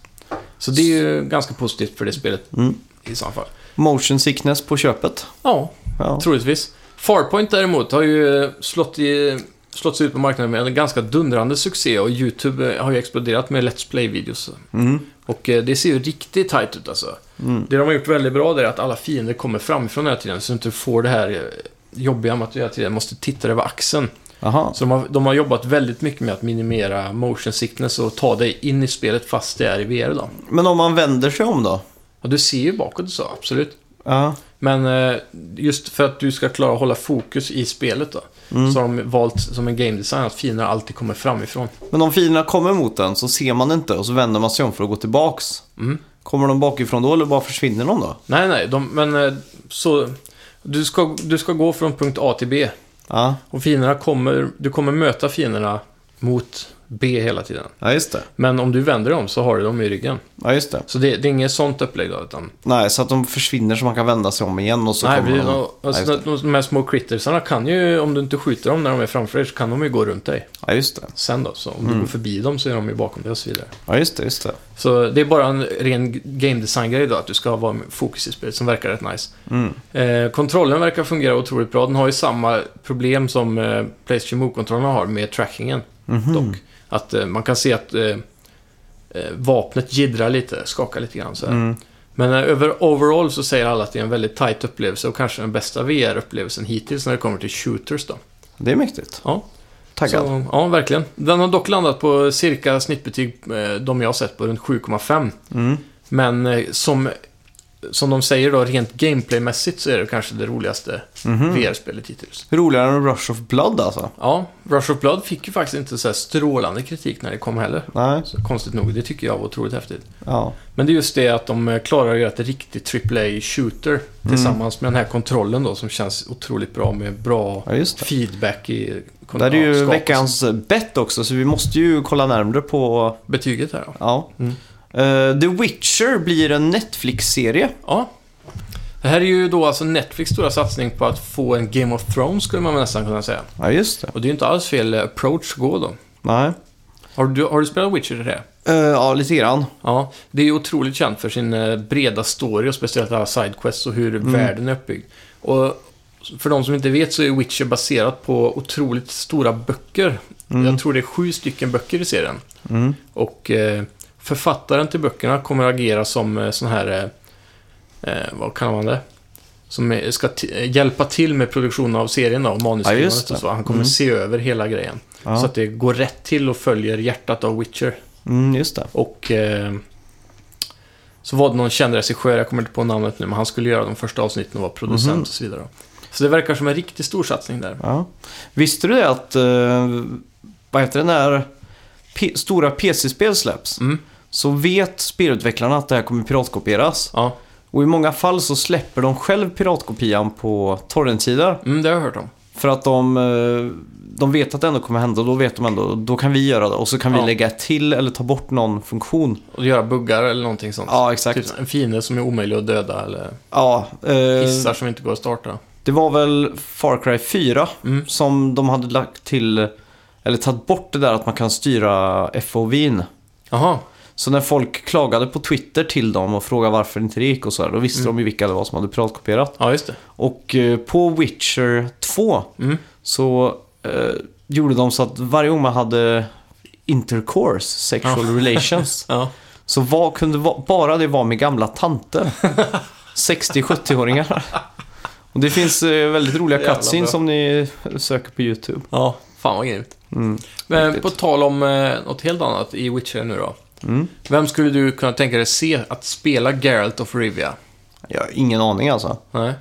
Så det är ju ganska positivt för det spelet Mm. i så fall. Motion sickness på köpet. Ja, Ja, troligtvis. Farpoint däremot har ju slått, i, slått sig ut på marknaden med en ganska dundrande succé och YouTube har ju exploderat med Let's Play-videos. mm. Och eh, det ser ju riktigt tight ut alltså. Mm. Det de har gjort väldigt bra är att alla fiender kommer framifrån hela tiden så du inte får det här eh, jobbiga med att du hela tiden måste titta över axeln. Aha. Så de har, de har jobbat väldigt mycket med att minimera motion sickness och ta dig in i spelet fast det är i VR då. Men om man vänder sig om då? Och du ser ju bakåt så, absolut. Ja. Men eh, just för att du ska klara att hålla fokus i spelet då. Mm. Så har de valt som en game design att fiender alltid kommer framifrån. Men om fienderna kommer mot den så ser man inte och så vänder man sig om för att gå tillbaks. Mm. Kommer de bakifrån då eller bara försvinner de då? Nej, nej, de, men eh, så... Du ska, du ska gå från punkt A till B. Ja, Och fienderna kommer... Du kommer möta fienderna mot B hela tiden. ja just det. Men om du vänder dem så har du dem i ryggen. Ja, just det. Så det, det är inget sånt upplägg då, utan... Nej, så att de försvinner så man kan vända sig om igen och så nej, kommer vi, de... alltså, ja, de, de här små crittersarna kan ju, om du inte skjuter dem när de är framför dig, så kan de ju gå runt dig. Ja, just det. Sen då, så om Mm. du går förbi dem så är de ju bakom dig och så vidare. Ja, just det, just det. Så det är bara en ren game design-grej då, att du ska vara med fokus i spelet som verkar rätt nice. Mm. Eh, kontrollen verkar fungera otroligt bra. Den har ju samma problem som eh, Playstation Move-kontrollerna har med trackingen. Mhm. Dock. Att eh, man kan se att eh, eh, vapnet jiddrar lite, skakar lite grann så här. Mm. Men över overall så säger alla att det är en väldigt tight upplevelse och kanske den bästa VR-upplevelsen hittills när det kommer till shooters då. Det är mäktigt. Ja. Taggad. Så, ja, verkligen. Den har dock landat på cirka snittbetyg, de jag har sett på runt 7,5. Mm. Men som, som de säger då, rent gameplaymässigt så är det kanske det roligaste Mhm. VR-spelet hittills. Roligare än Rush of Blood alltså? Ja, Rush of Blood fick ju faktiskt inte så strålande kritik när det kom heller. Nej. Så konstigt nog, det tycker jag var otroligt häftigt. Ja. Men det är just det att de eh, klarar att göra ett riktigt AAA-shooter tillsammans med den här kontrollen då som känns otroligt bra med bra ja, feedback i Det är ju veckans bett också, så vi måste ju kolla närmare på... betyget här då. Ja. Mm. Eh, The Witcher blir en Netflix-serie. Ja. Det här är ju då alltså Netflix stora satsning på att få en Game of Thrones skulle man nästan kunna säga. Ja, just det. Och det är ju inte alls fel eh, approach att gå då. Nej. Har du, har du spelat Witcher i det? Eh, ja, lite grann. Ja, det är ju otroligt känt för sin eh, breda story och speciellt alla sidequests och hur Mm. världen är uppbyggd. Och för de som inte vet så är Witcher baserat på otroligt stora böcker. Mm. Jag tror det är sju stycken böcker i serien. Mm. Och eh, författaren till böckerna kommer att agera som eh, sån här... Eh, eh, vad kallar man det? Som eh, ska eh, hjälpa till med produktionen av serien då, Ja, manusskrivandet det. och så. Han kommer Mm. se över hela grejen. Ja. Så att det går rätt till och följer hjärtat av Witcher. Mm, just det. Och eh, så var det någon känd regissör, jag kommer inte på namnet nu, men han skulle göra de första avsnitten och vara producent Mhm. och så vidare. Så det verkar som en riktigt stor satsning där. Ja. Visste du det att, uh, vad heter det, när P- stora PC-spel släpps Mm. Så vet spelutvecklarna att det här kommer piratkopieras. Ja, Och i många fall så släpper de själv piratkopian på torrentsidor. mm, det har jag hört om. För att de, eh, de vet att det ändå kommer hända och då vet de ändå, då kan vi göra det. Och så kan Ja. vi lägga till eller ta bort någon funktion. Och göra buggar eller någonting sånt. Ja, exakt. Typ en fiende som är omöjlig att döda eller Ja, eh, hissar som inte går att starta. det var väl Far Cry 4 Mm. som de hade lagt till, eller tagit bort det där att man kan styra FOV'n. Jaha, Så när folk klagade på Twitter till dem och frågade varför inte det gick och så här, då visste Mm. de ju vilka det var som hade piratkopierat. ja just det. Och eh, på Witcher 2 Mm. så eh, gjorde de så att varje gång man hade intercourse, sexual relations, Ja. så var, kunde va, bara det vara med gamla tanter. 60-70-åringar. Och det finns eh, väldigt roliga cutscenes som ni söker på YouTube. ja, fan vad grymt. Mm. Men Riktigt. på tal om eh, något helt annat i Witcher nu då. Mm. Vem skulle du kunna tänka dig se att spela Geralt of Rivia? Jag har ingen aning alltså. Nej.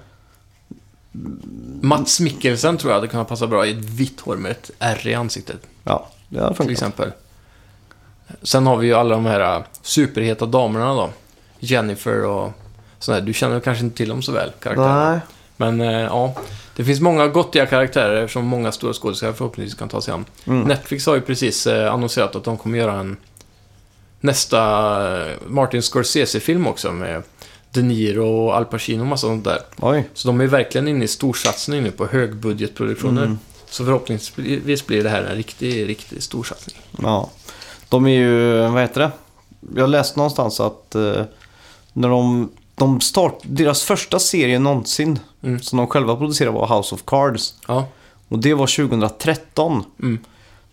Mats Mikkelsen tror jag hade kunnat passa bra i ett vitt hår med ett R i ansiktet. Ja, det hade Till funkat. exempel. Sen har vi ju alla de här äh, superheta damerna då. Jennifer och sådär. Du känner kanske inte till dem så väl, karaktärerna. Nej. Men eh, ja, det finns många gottiga karaktärer som många stora skådespelare förhoppningsvis kan ta sig an. Mm. Netflix har ju precis eh, annonserat att de kommer göra en nästa Martin Scorsese-film också med De Niro och Al Pacino och massa sånt där. Oj. Så de är verkligen inne i storsatsning nu på högbudgetproduktioner. Mm. Så förhoppningsvis blir det här en riktig, riktig storsatsning. Ja. De är ju, vad heter det? Jag läste någonstans att eh, när de, de start, deras första serie någonsin Mm. som de själva producerade var House of Cards. Ja, Och det var 2013. mm.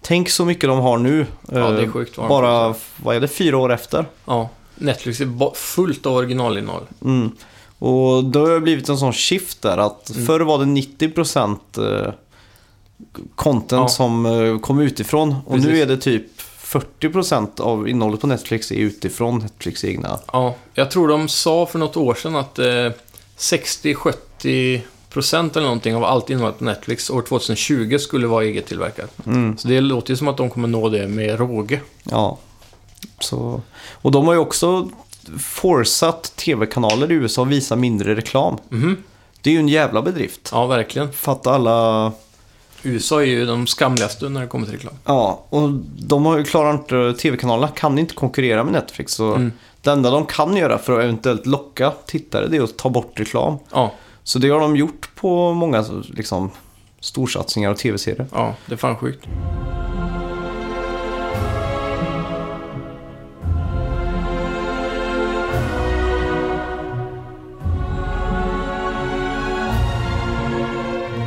Tänk så mycket de har nu. Ja, det är eh, sjukt vad de Bara, vad är det, fyra år efter? ja. Netflix är fullt av originalinnehåll. Mm. Och då har det blivit en sån shift där att Mm. förr var det 90% eh, content Ja. som eh, kom utifrån. Och Precis. nu är det typ 40% av innehållet på Netflix är utifrån Netflix egna. Ja, jag tror de sa för något år sedan att eh, 60-70 procent eller någonting av allt innehåll på Netflix år 2020 skulle vara eget tillverkat. Mm. Så det låter ju som att de kommer nå det med råge. Ja. Så. Och de har ju också forcat tv-kanaler i USA att visa mindre reklam. Mhm. Det är ju en jävla bedrift. Ja, verkligen. För att alla... USA är ju de skamligaste när det kommer till reklam. Ja, och de har ju klarat inte... TV-kanalerna kan inte konkurrera med Netflix. Så Mm. det enda de kan göra för att eventuellt locka tittare det är att ta bort reklam. Ja, Så det har de gjort på många liksom, storsatsningar och tv-serier. ja, det är fan sjukt.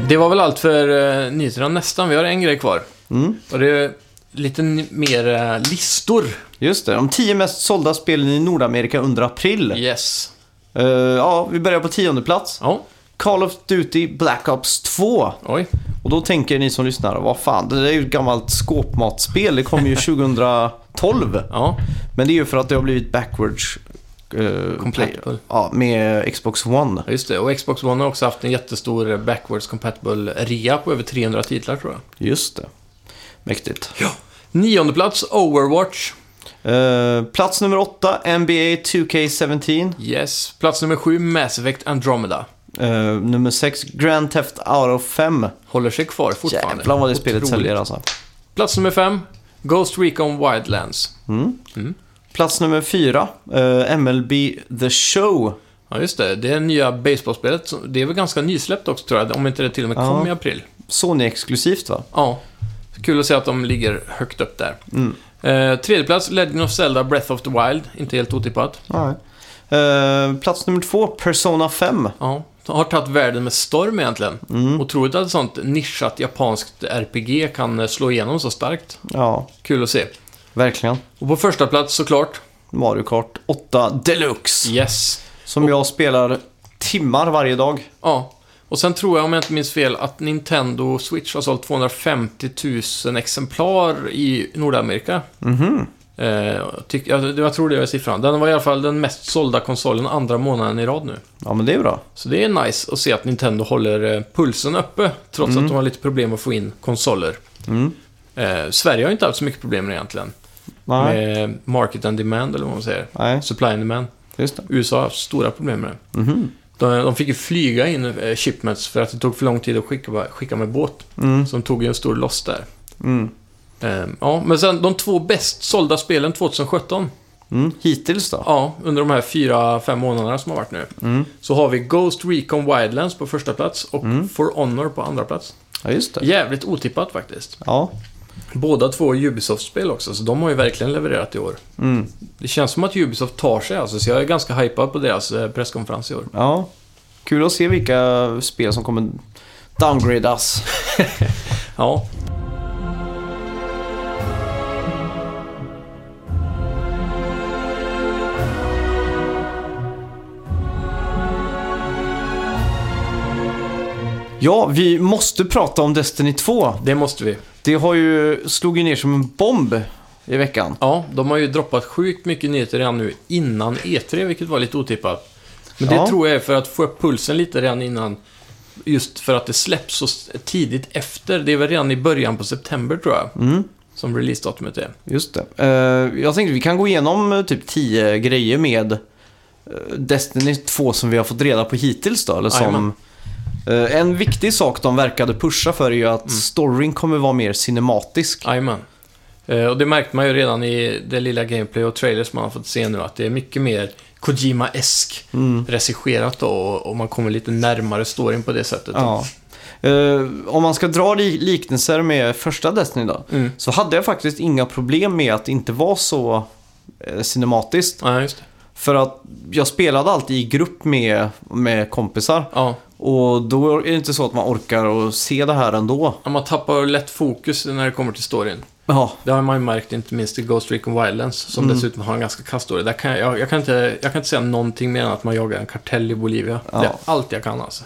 Det var väl allt för uh, nyheterna nästan. Vi har en grej kvar. Mm. Och det är lite mer eh, listor. Just det, de tio mest sålda spelen i Nordamerika under april. Yes. Eh, ja, vi börjar på tionde plats. Ja, Call of Duty Black Ops 2. oj. Och då tänker ni som lyssnar, vad fan, det där är ju ett gammalt skåpmatspel. Det kom ju 2012. Ja, Men det är ju för att det har blivit backwards eh, Compatible. Ja, med Xbox One. just det. Och Xbox One har också haft en jättestor backwards compatible rea på över 300 titlar tror jag. Just det. Mäktigt. Nionde plats, Overwatch. Eh, plats nummer åtta, NBA 2K17. Yes. Plats nummer sju, Mass Effect Andromeda. Eh, nummer sex, Grand Theft Auto 5. Håller sig kvar fortfarande. Jävlar vad det spelet Otroligt. säljer alltså. Plats nummer fem, Ghost Recon Wildlands. Mm. Mm. Plats nummer fyra, eh, MLB The Show. Ja, just det. Det är nya baseballspelet. Det är väl ganska nysläppt också tror jag, om inte det till och med kom Ja. i april. Sony-exklusivt va? Ja. Kul att se att de ligger högt upp där. Mm. Eh, tredje plats, Legend of Zelda Breath of the Wild. Inte helt otippat. Nej. Eh, plats nummer två, Persona 5. Ja. Har tagit världen med storm egentligen. Mm. Otroligt att ett sånt nischat japanskt RPG kan eh, slå igenom så starkt. Ja, Kul att se. verkligen. Och på första plats såklart, Mario Kart 8 Deluxe. Yes. Som jag spelar timmar varje dag. Ja. Och sen tror jag, om jag inte minns fel, att Nintendo Switch har sålt 250 000 exemplar i Nordamerika. Mhm. Eh, tyck, jag, jag tror det är siffran. Den var i alla fall den mest sålda konsolen andra månaden i rad nu. Ja, men det är bra. Så det är nice att se att Nintendo håller eh, pulsen uppe, trots att de har lite problem att få in konsoler. Mm. Eh, Sverige har inte haft så mycket problem egentligen. Nej, Med market and demand, eller vad man säger. nej, Supply and demand. just det. USA har haft stora problem med det. Mhm. De, de fick ju flyga in eh, shipments för att det tog för lång tid att skicka, skicka med båt. Mm. Så de tog ju en stor loss där. Mm. Eh, ja, men sen de två bäst sålda spelen 2017. Mm. Hittills då? Ja, under de här fyra, fem månaderna som har varit nu. Mm. Så har vi Ghost Recon Wildlands på första plats och Mm. For Honor på andra plats. Ja, just det. Jävligt otippat faktiskt. Ja. Båda två är Ubisoft-spel också, så de har ju verkligen levererat i år. Mm. Det känns som att Ubisoft tar sig alltså, så jag är ganska hypad på deras eh, presskonferens i år. ja. Kul att se vilka spel som kommer downgradas. Ja, Ja, vi måste prata om Destiny 2. det måste vi. Det har ju slog ju ner som en bomb i veckan. Ja, de har ju droppat sjukt mycket nyheter redan nu innan E3, vilket var lite otippat. Men det Ja. tror jag är för att få upp pulsen lite redan innan. Just för att det släpps så tidigt efter. Det är väl redan i början på september tror jag. Mm. som releasedatumet är. Just det. Eh, jag tänkte vi kan gå igenom eh, typ 10 grejer med eh, Destiny 2 som vi har fått reda på hittills då. Eller som, Jajamän. Eh, en viktig sak de verkade pusha för är ju att Mm. storyn kommer vara mer cinematisk. Jajamän. Eh, Och det märkte man ju redan i det lilla gameplay och trailers man har fått se nu, att det är mycket mer Kojima-esk Mm. regisserat då, och man kommer lite närmare storyn på det sättet. Ja. Eh, om man ska dra li- liknelser med första Destiny då, Mm. så hade jag faktiskt inga problem med att det inte var så eh, cinematiskt. Ja. För att jag spelade alltid i grupp med, med kompisar. Ja. Och då är det inte så att man orkar att se det här ändå. Ja, Man tappar lätt fokus när det kommer till storyn. Ja, Det har man ju märkt inte minst i Ghost Recon Wildlands, som Mm. dessutom har en ganska kass story. Där kan jag, jag, jag, kan inte, jag kan inte säga någonting mer än att man jagar en kartell i Bolivia. Ja. Det är allt jag kan alltså.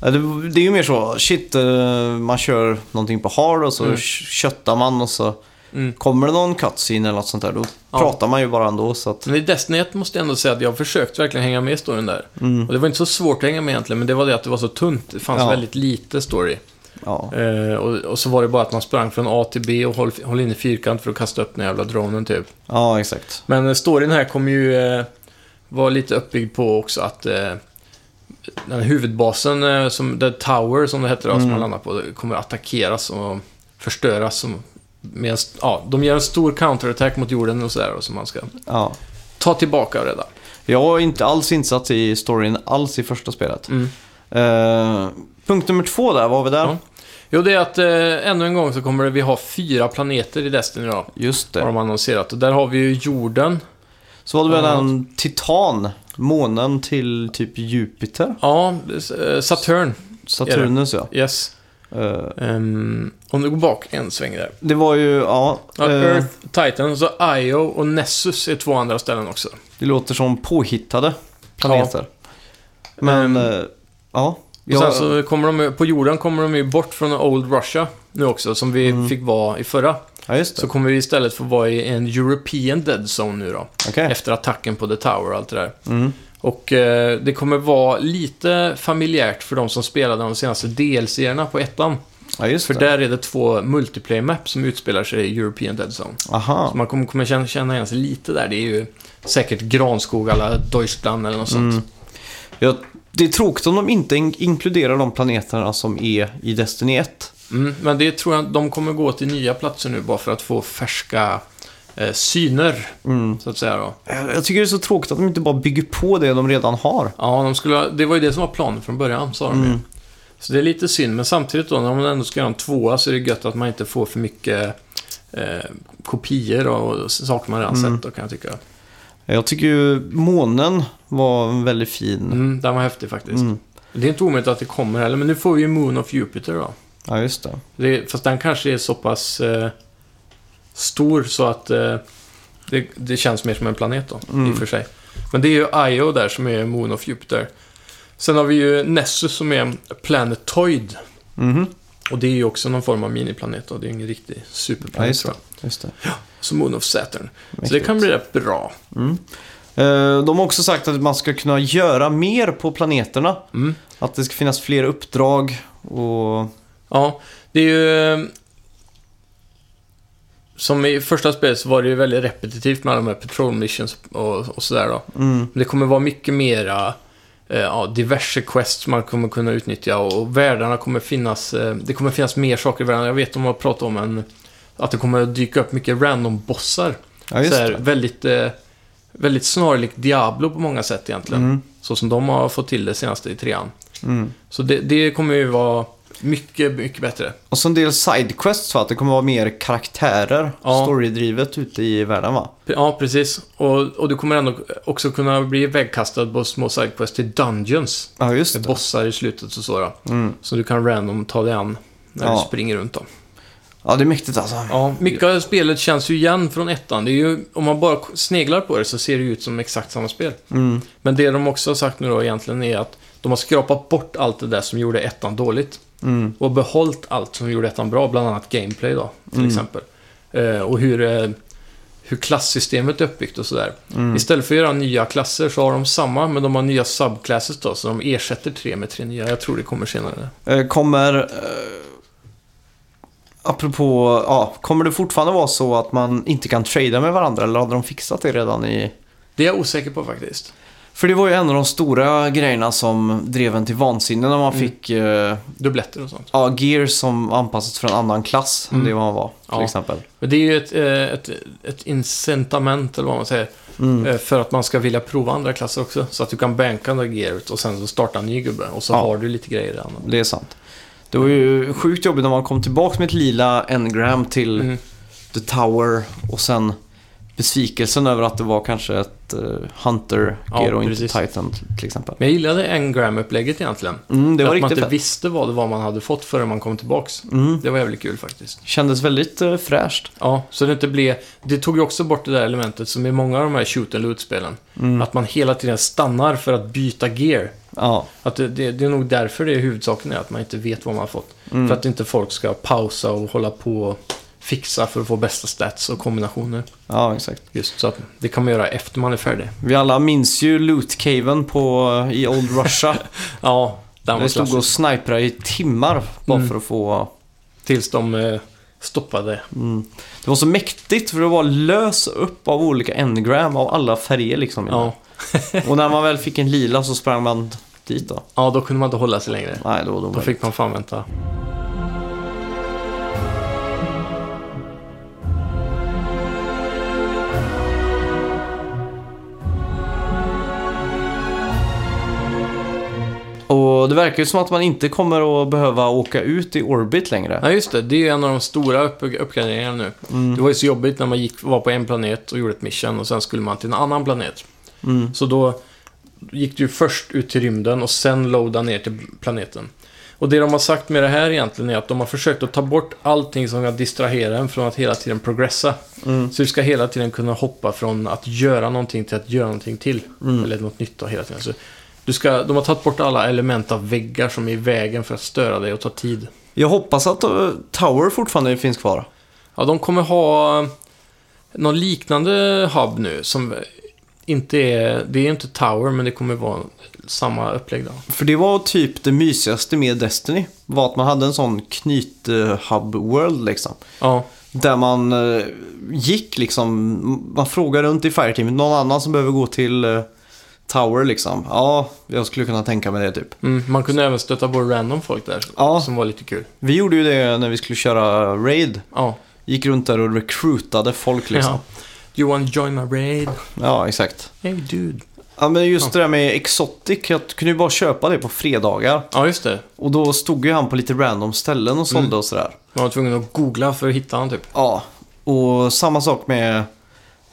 det, det är ju mer så, shit, eh, man kör någonting på hard och så Mm. köttar man och så Mm. kommer det någon cutscene eller något sånt där, då Ja. pratar man ju bara ändå. Så att, Men i Destiny 1 måste jag ändå säga att jag har försökt verkligen hänga med i storyn där. mm, Och det var inte så svårt att hänga med egentligen, men det var det att det var så tunt. Det fanns Ja. väldigt lite story. ja. Eh, och, och så var det bara att man sprang från A till B och höll, höll in i fyrkant för att kasta upp den jävla dronen typ. ja, exakt. Men eh, storyn här kommer ju eh, vara lite uppbyggd på också att eh, den huvudbasen, eh, som, The Tower som det heter då, som Mm. man landar på, kommer attackeras och förstöras. Som, med, ja, de gör en stor counterattack mot jorden och sådär som man ska Ja. ta tillbaka och rädda. Jag är inte alls insatt i storyn alls i första spelet. Mm. Eh, punkt nummer två där, var vi där? Ja. Jo, det är att eh, ännu en gång så kommer vi ha fyra planeter i Destiny då. Just Har det. de annonserat. Och där har vi ju jorden. Så var det väl en titan, månen till typ Jupiter? Ja, eh, Saturn. Saturnus ja. Yes. Eh, Um, om du går bak en sväng där. det var ju, ja. Ja, eh, Earth, Titan, så Io och Nessus är två andra ställen också. Det låter som påhittade planeter. Men, Ehm, eh, ja. Och sen så kommer de, på jorden kommer de ju bort från Old Russia nu också, som vi Mm. fick vara i förra. ja, just Så kommer vi istället få vara i en European Dead Zone nu då. Okej. Efter attacken på The Tower och allt det där. Mm. Och eh, det kommer vara lite familjärt för de som spelade de senaste DLC-erna på ettan. Ja, just För det. där är det två multiplayer maps som utspelar sig i European Dead Zone. Aha. Så man kommer, kommer känna, känna igen sig lite där. Det är ju säkert granskog alla Deutschland eller något sånt. Mm. Ja, det är tråkigt om de inte in- inkluderar de planeterna som är i Destiny 1. Mm, men det tror jag de kommer gå till nya platser nu bara för att få färska eh, syner, Mm. så att säga då. Jag jag tycker det är så tråkigt att de inte bara bygger på det de redan har. Ja, de skulle, det var ju det som var planen från början, sa de ju. Så det är lite synd, men samtidigt då, när man ändå ska göra en tvåa så är det gött att man inte får för mycket eh, kopior och saker man redan Mm. sett då, kan jag tycka. Jag tycker ju månen var väldigt fin. Mm, den var häftig faktiskt. Mm. Det är inte omöjligt att det kommer heller, men nu får vi ju Moon of Jupiter då. Ja, just det. Det, fast den kanske är så pass eh, stor så att eh, det, det känns mer som en planet då, Mm. i och för sig. Men det är ju Io där som är Moon of Jupiter. Sen har vi ju Nessus som är en planetoid. Mhm. Och det är ju också någon form av miniplanet och det är ingen riktig superplanet Ja, just tror det. jag. Just det. Så Moon of Saturn. Så det Mäktigt. kan bli rätt bra. Mm. Eh, De har också sagt att man ska kunna göra mer på planeterna. Mm. Att det ska finnas fler uppdrag och... Ja, det är ju... eh, Som i första spelet så var det ju väldigt repetitivt med alla de här patrol missions och, och sådär då. Mm. Men Det kommer vara mycket mera ja, diverse quests man kommer kunna utnyttja och världarna kommer finnas... Eh, det kommer finnas mer saker i världarna. Jag vet om man pratat om en... Att det kommer att dyka upp mycket random bossar. Ja, så här, väldigt, eh, väldigt snarlikt Diablo på många sätt egentligen. Mm. Så som de har fått till det senaste i trean. Mm. Så det, det kommer ju vara mycket, mycket bättre. Och så en del sidequests va? Att det kommer vara mer karaktärer, Ja. storydrivet ute i världen va? Ja, precis. Och, och du kommer ändå också kunna bli vägkastad på små sidequests till Dungeons. Ja, just Med det. bossar i slutet och så då. Mm. Så du kan random ta dig an när Ja. du springer runt då. Ja, det är mäktigt alltså. Ja, mycket av spelet känns ju igen från ettan. Det är ju, om man bara sneglar på det så ser det ut som exakt samma spel. Mm. Men det de också har sagt nu då egentligen är att de har skrapat bort allt det där som gjorde ettan dåligt. Mm. Och behållit allt som gjorde ettan bra, bland annat gameplay då, till Mm. exempel. Eh, och hur, eh, hur klassystemet är uppbyggt och sådär. Mm. Istället för att göra nya klasser så har de samma, men de har nya subclasses då, så de ersätter tre med tre nya. Jag tror det kommer senare. Eh, Kommer... eh, apropå, ja, kommer det fortfarande vara så att man inte kan trada med varandra eller hade de fixat det redan i... Det är jag osäker på faktiskt. För det var ju en av de stora grejerna som drev en till vansinne när man Mm. fick eh, Dubbletter och sånt. ja, gear som anpassats för en annan klass än Mm. det man var, till Ja. exempel. Men det är ju ett, eh, ett, ett incitament, eller vad man säger, Mm. eh, för att man ska vilja prova andra klasser också. Så att du kan banka det gearet och sen så starta en ny gubbe. Och så Ja. har du lite grejer redan. Det är sant. Det var ju sjukt jobbigt när man kom tillbaka med ett lila engram till Mm. The Tower och sen besvikelsen över att det var kanske ett uh, Hunter Ja, gear och inte. Titan till exempel. Men jag gillade engram-upplägget egentligen. Mm, det var att man inte fett. visste vad det var man hade fått förrän man kom tillbaks. Mm. Det var jävligt kul faktiskt. Kändes väldigt uh, fräscht. Ja, så det inte blev... Det tog ju också bort det där elementet som i många av de här shoot and loot-spelen. Mm. Att man hela tiden stannar för att byta gear. Ja. Att det, det, det är nog därför det är huvudsaken är att man inte vet vad man har fått. Mm. För att inte folk ska pausa och hålla på och fixa för att få bästa stats och kombinationer. ja, exakt. Just så att det kan man göra efter man är färdig. Vi alla minns ju loot-caven på, i Old Russia. Ja, den var det stod och sniprade i timmar bara Mm. för att få... Tills de eh, stoppade. Mm. Det var så mäktigt för det var lös upp av olika engram av alla färger liksom. Ja. Och när man väl fick en lila så sprang man dit då. ja, då kunde man inte hålla sig längre. Nej, då, då Då fick man fan vänta. Och det verkar ju som att man inte kommer att behöva åka ut i orbit längre. Ja, just det. Det är ju en av de stora upp uppgraderingarna nu. Mm. Det var ju så jobbigt när man gick, var på en planet och gjorde ett mission och sen skulle man till en annan planet. Mm. Så då gick du ju först ut till rymden och sen loada ner till planeten. Och det de har sagt med det här egentligen är att de har försökt att ta bort allting som kan distrahera en från att hela tiden progressa. Mm. Så du ska hela tiden kunna hoppa från att göra någonting till att göra någonting till. Mm. Eller något nytt då hela tiden. Så du ska, de har tagit bort alla element av väggar som är i vägen för att störa dig och ta tid. Jag hoppas att uh, Tower fortfarande finns kvar. Ja, de kommer ha någon liknande hub nu som inte är... Det är inte Tower, men det kommer vara samma upplägg då. För det var typ det mysigaste med Destiny. Var att man hade en sån knyt-hub-world liksom. Ja, Där man eh, gick liksom, man frågar runt i Fireteamet, någon annan som behöver gå till eh, Tower liksom. Ja, jag skulle kunna tänka mig det typ. mm, man kunde även stöta på random folk där, Ja. som var lite kul. Vi gjorde ju det när vi skulle köra Raid. Ja, Gick runt där och recruitade folk liksom. ja. You wanna join my raid? Ja, exakt. Hey dude. Ja, men just det där med Exotic, jag kunde ju bara köpa det på fredagar. Ja, just det. Och då stod ju han på lite random ställen och sålde Mm. och sådär. Man var tvungen att googla för att hitta honom typ. Ja, och samma sak med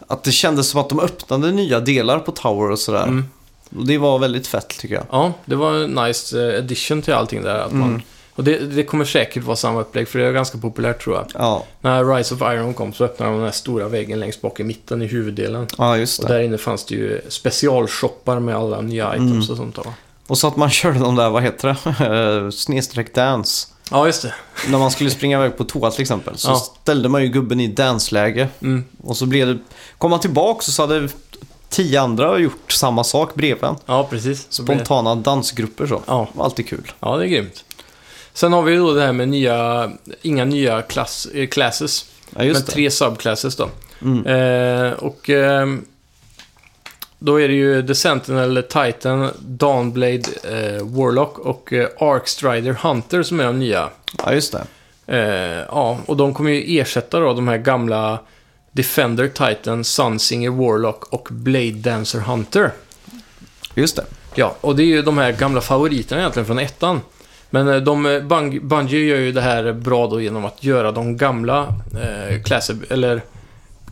att det kändes som att de öppnade nya delar på Tower och sådär. Mm. Och det var väldigt fett tycker jag. Ja, det var en nice eh, addition till allting där. Att man, Mm. och det, det kommer säkert vara samma upplägg, för det är ganska populärt tror jag. Ja, När Rise of Iron kom så öppnade de den här stora väggen längst bak i mitten i huvuddelen. ja just Och det. där inne fanns det ju specialshoppar med alla nya items Mm. och sånt. Då. Och så att man körde de där, vad heter det? Snedstreck dance. Ja, just det. När man skulle springa iväg på toa till exempel. Så Ja. ställde man ju gubben i dansläge. Mm. Och så blev det... Kom man tillbaka så hade tio andra gjort samma sak bredvid en. Ja, precis. Spontana dansgrupper så. Ja. Alltid kul. ja, det är grymt. Sen har vi då det här med nya, inga nya klass, eh, classes, Ja, men tre subclasses då. Mm. Eh, och ehm, då är det ju The Sentinel, Titan, Dawnblade, eh, Warlock och eh, Arcstrider Hunter som är de nya. Ja, just det. Eh, ja, och de kommer ju ersätta då de här gamla Defender, Titan, Sunsinger, Warlock och Blade Dancer Hunter. Just det. Ja, och det är ju de här gamla favoriterna egentligen från ettan. Men eh, de, eh, Bung, Bungie gör ju det här bra då genom att göra de gamla eh, class, eller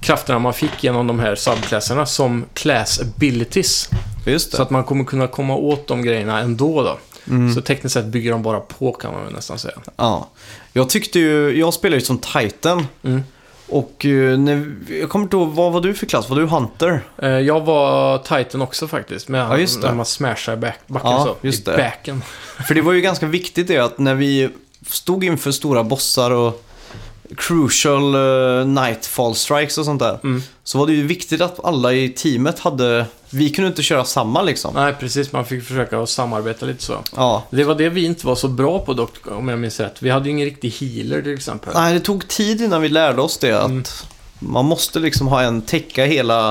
krafterna man fick genom de här subklasserna som class abilities. Så att man kommer kunna komma åt de grejerna ändå då. Mm. Så tekniskt sett bygger de bara på kan man väl nästan säga. Ja. Jag tyckte ju, jag spelar ju som Titan. Mm. Och eh, när, jag kommer inte ihåg, vad var du för klass? Var du Hunter? Eh, Jag var Titan också faktiskt. Med Ja, just det. När man smashar back, backen Ja, så. just I det. backen. För det var ju ganska viktigt det att när vi stod inför stora bossar och crucial uh, nightfall strikes och sånt där. Mm. Så var det ju viktigt att alla i teamet hade... Vi kunde inte köra samma liksom. Nej, precis. Man fick försöka att samarbeta lite så. Ja. Det var det vi inte var så bra på dock, om jag minns rätt. Vi hade ju ingen riktig healer till exempel. Nej, det tog tid innan vi lärde oss det. Att Mm. man måste liksom ha en täcka hela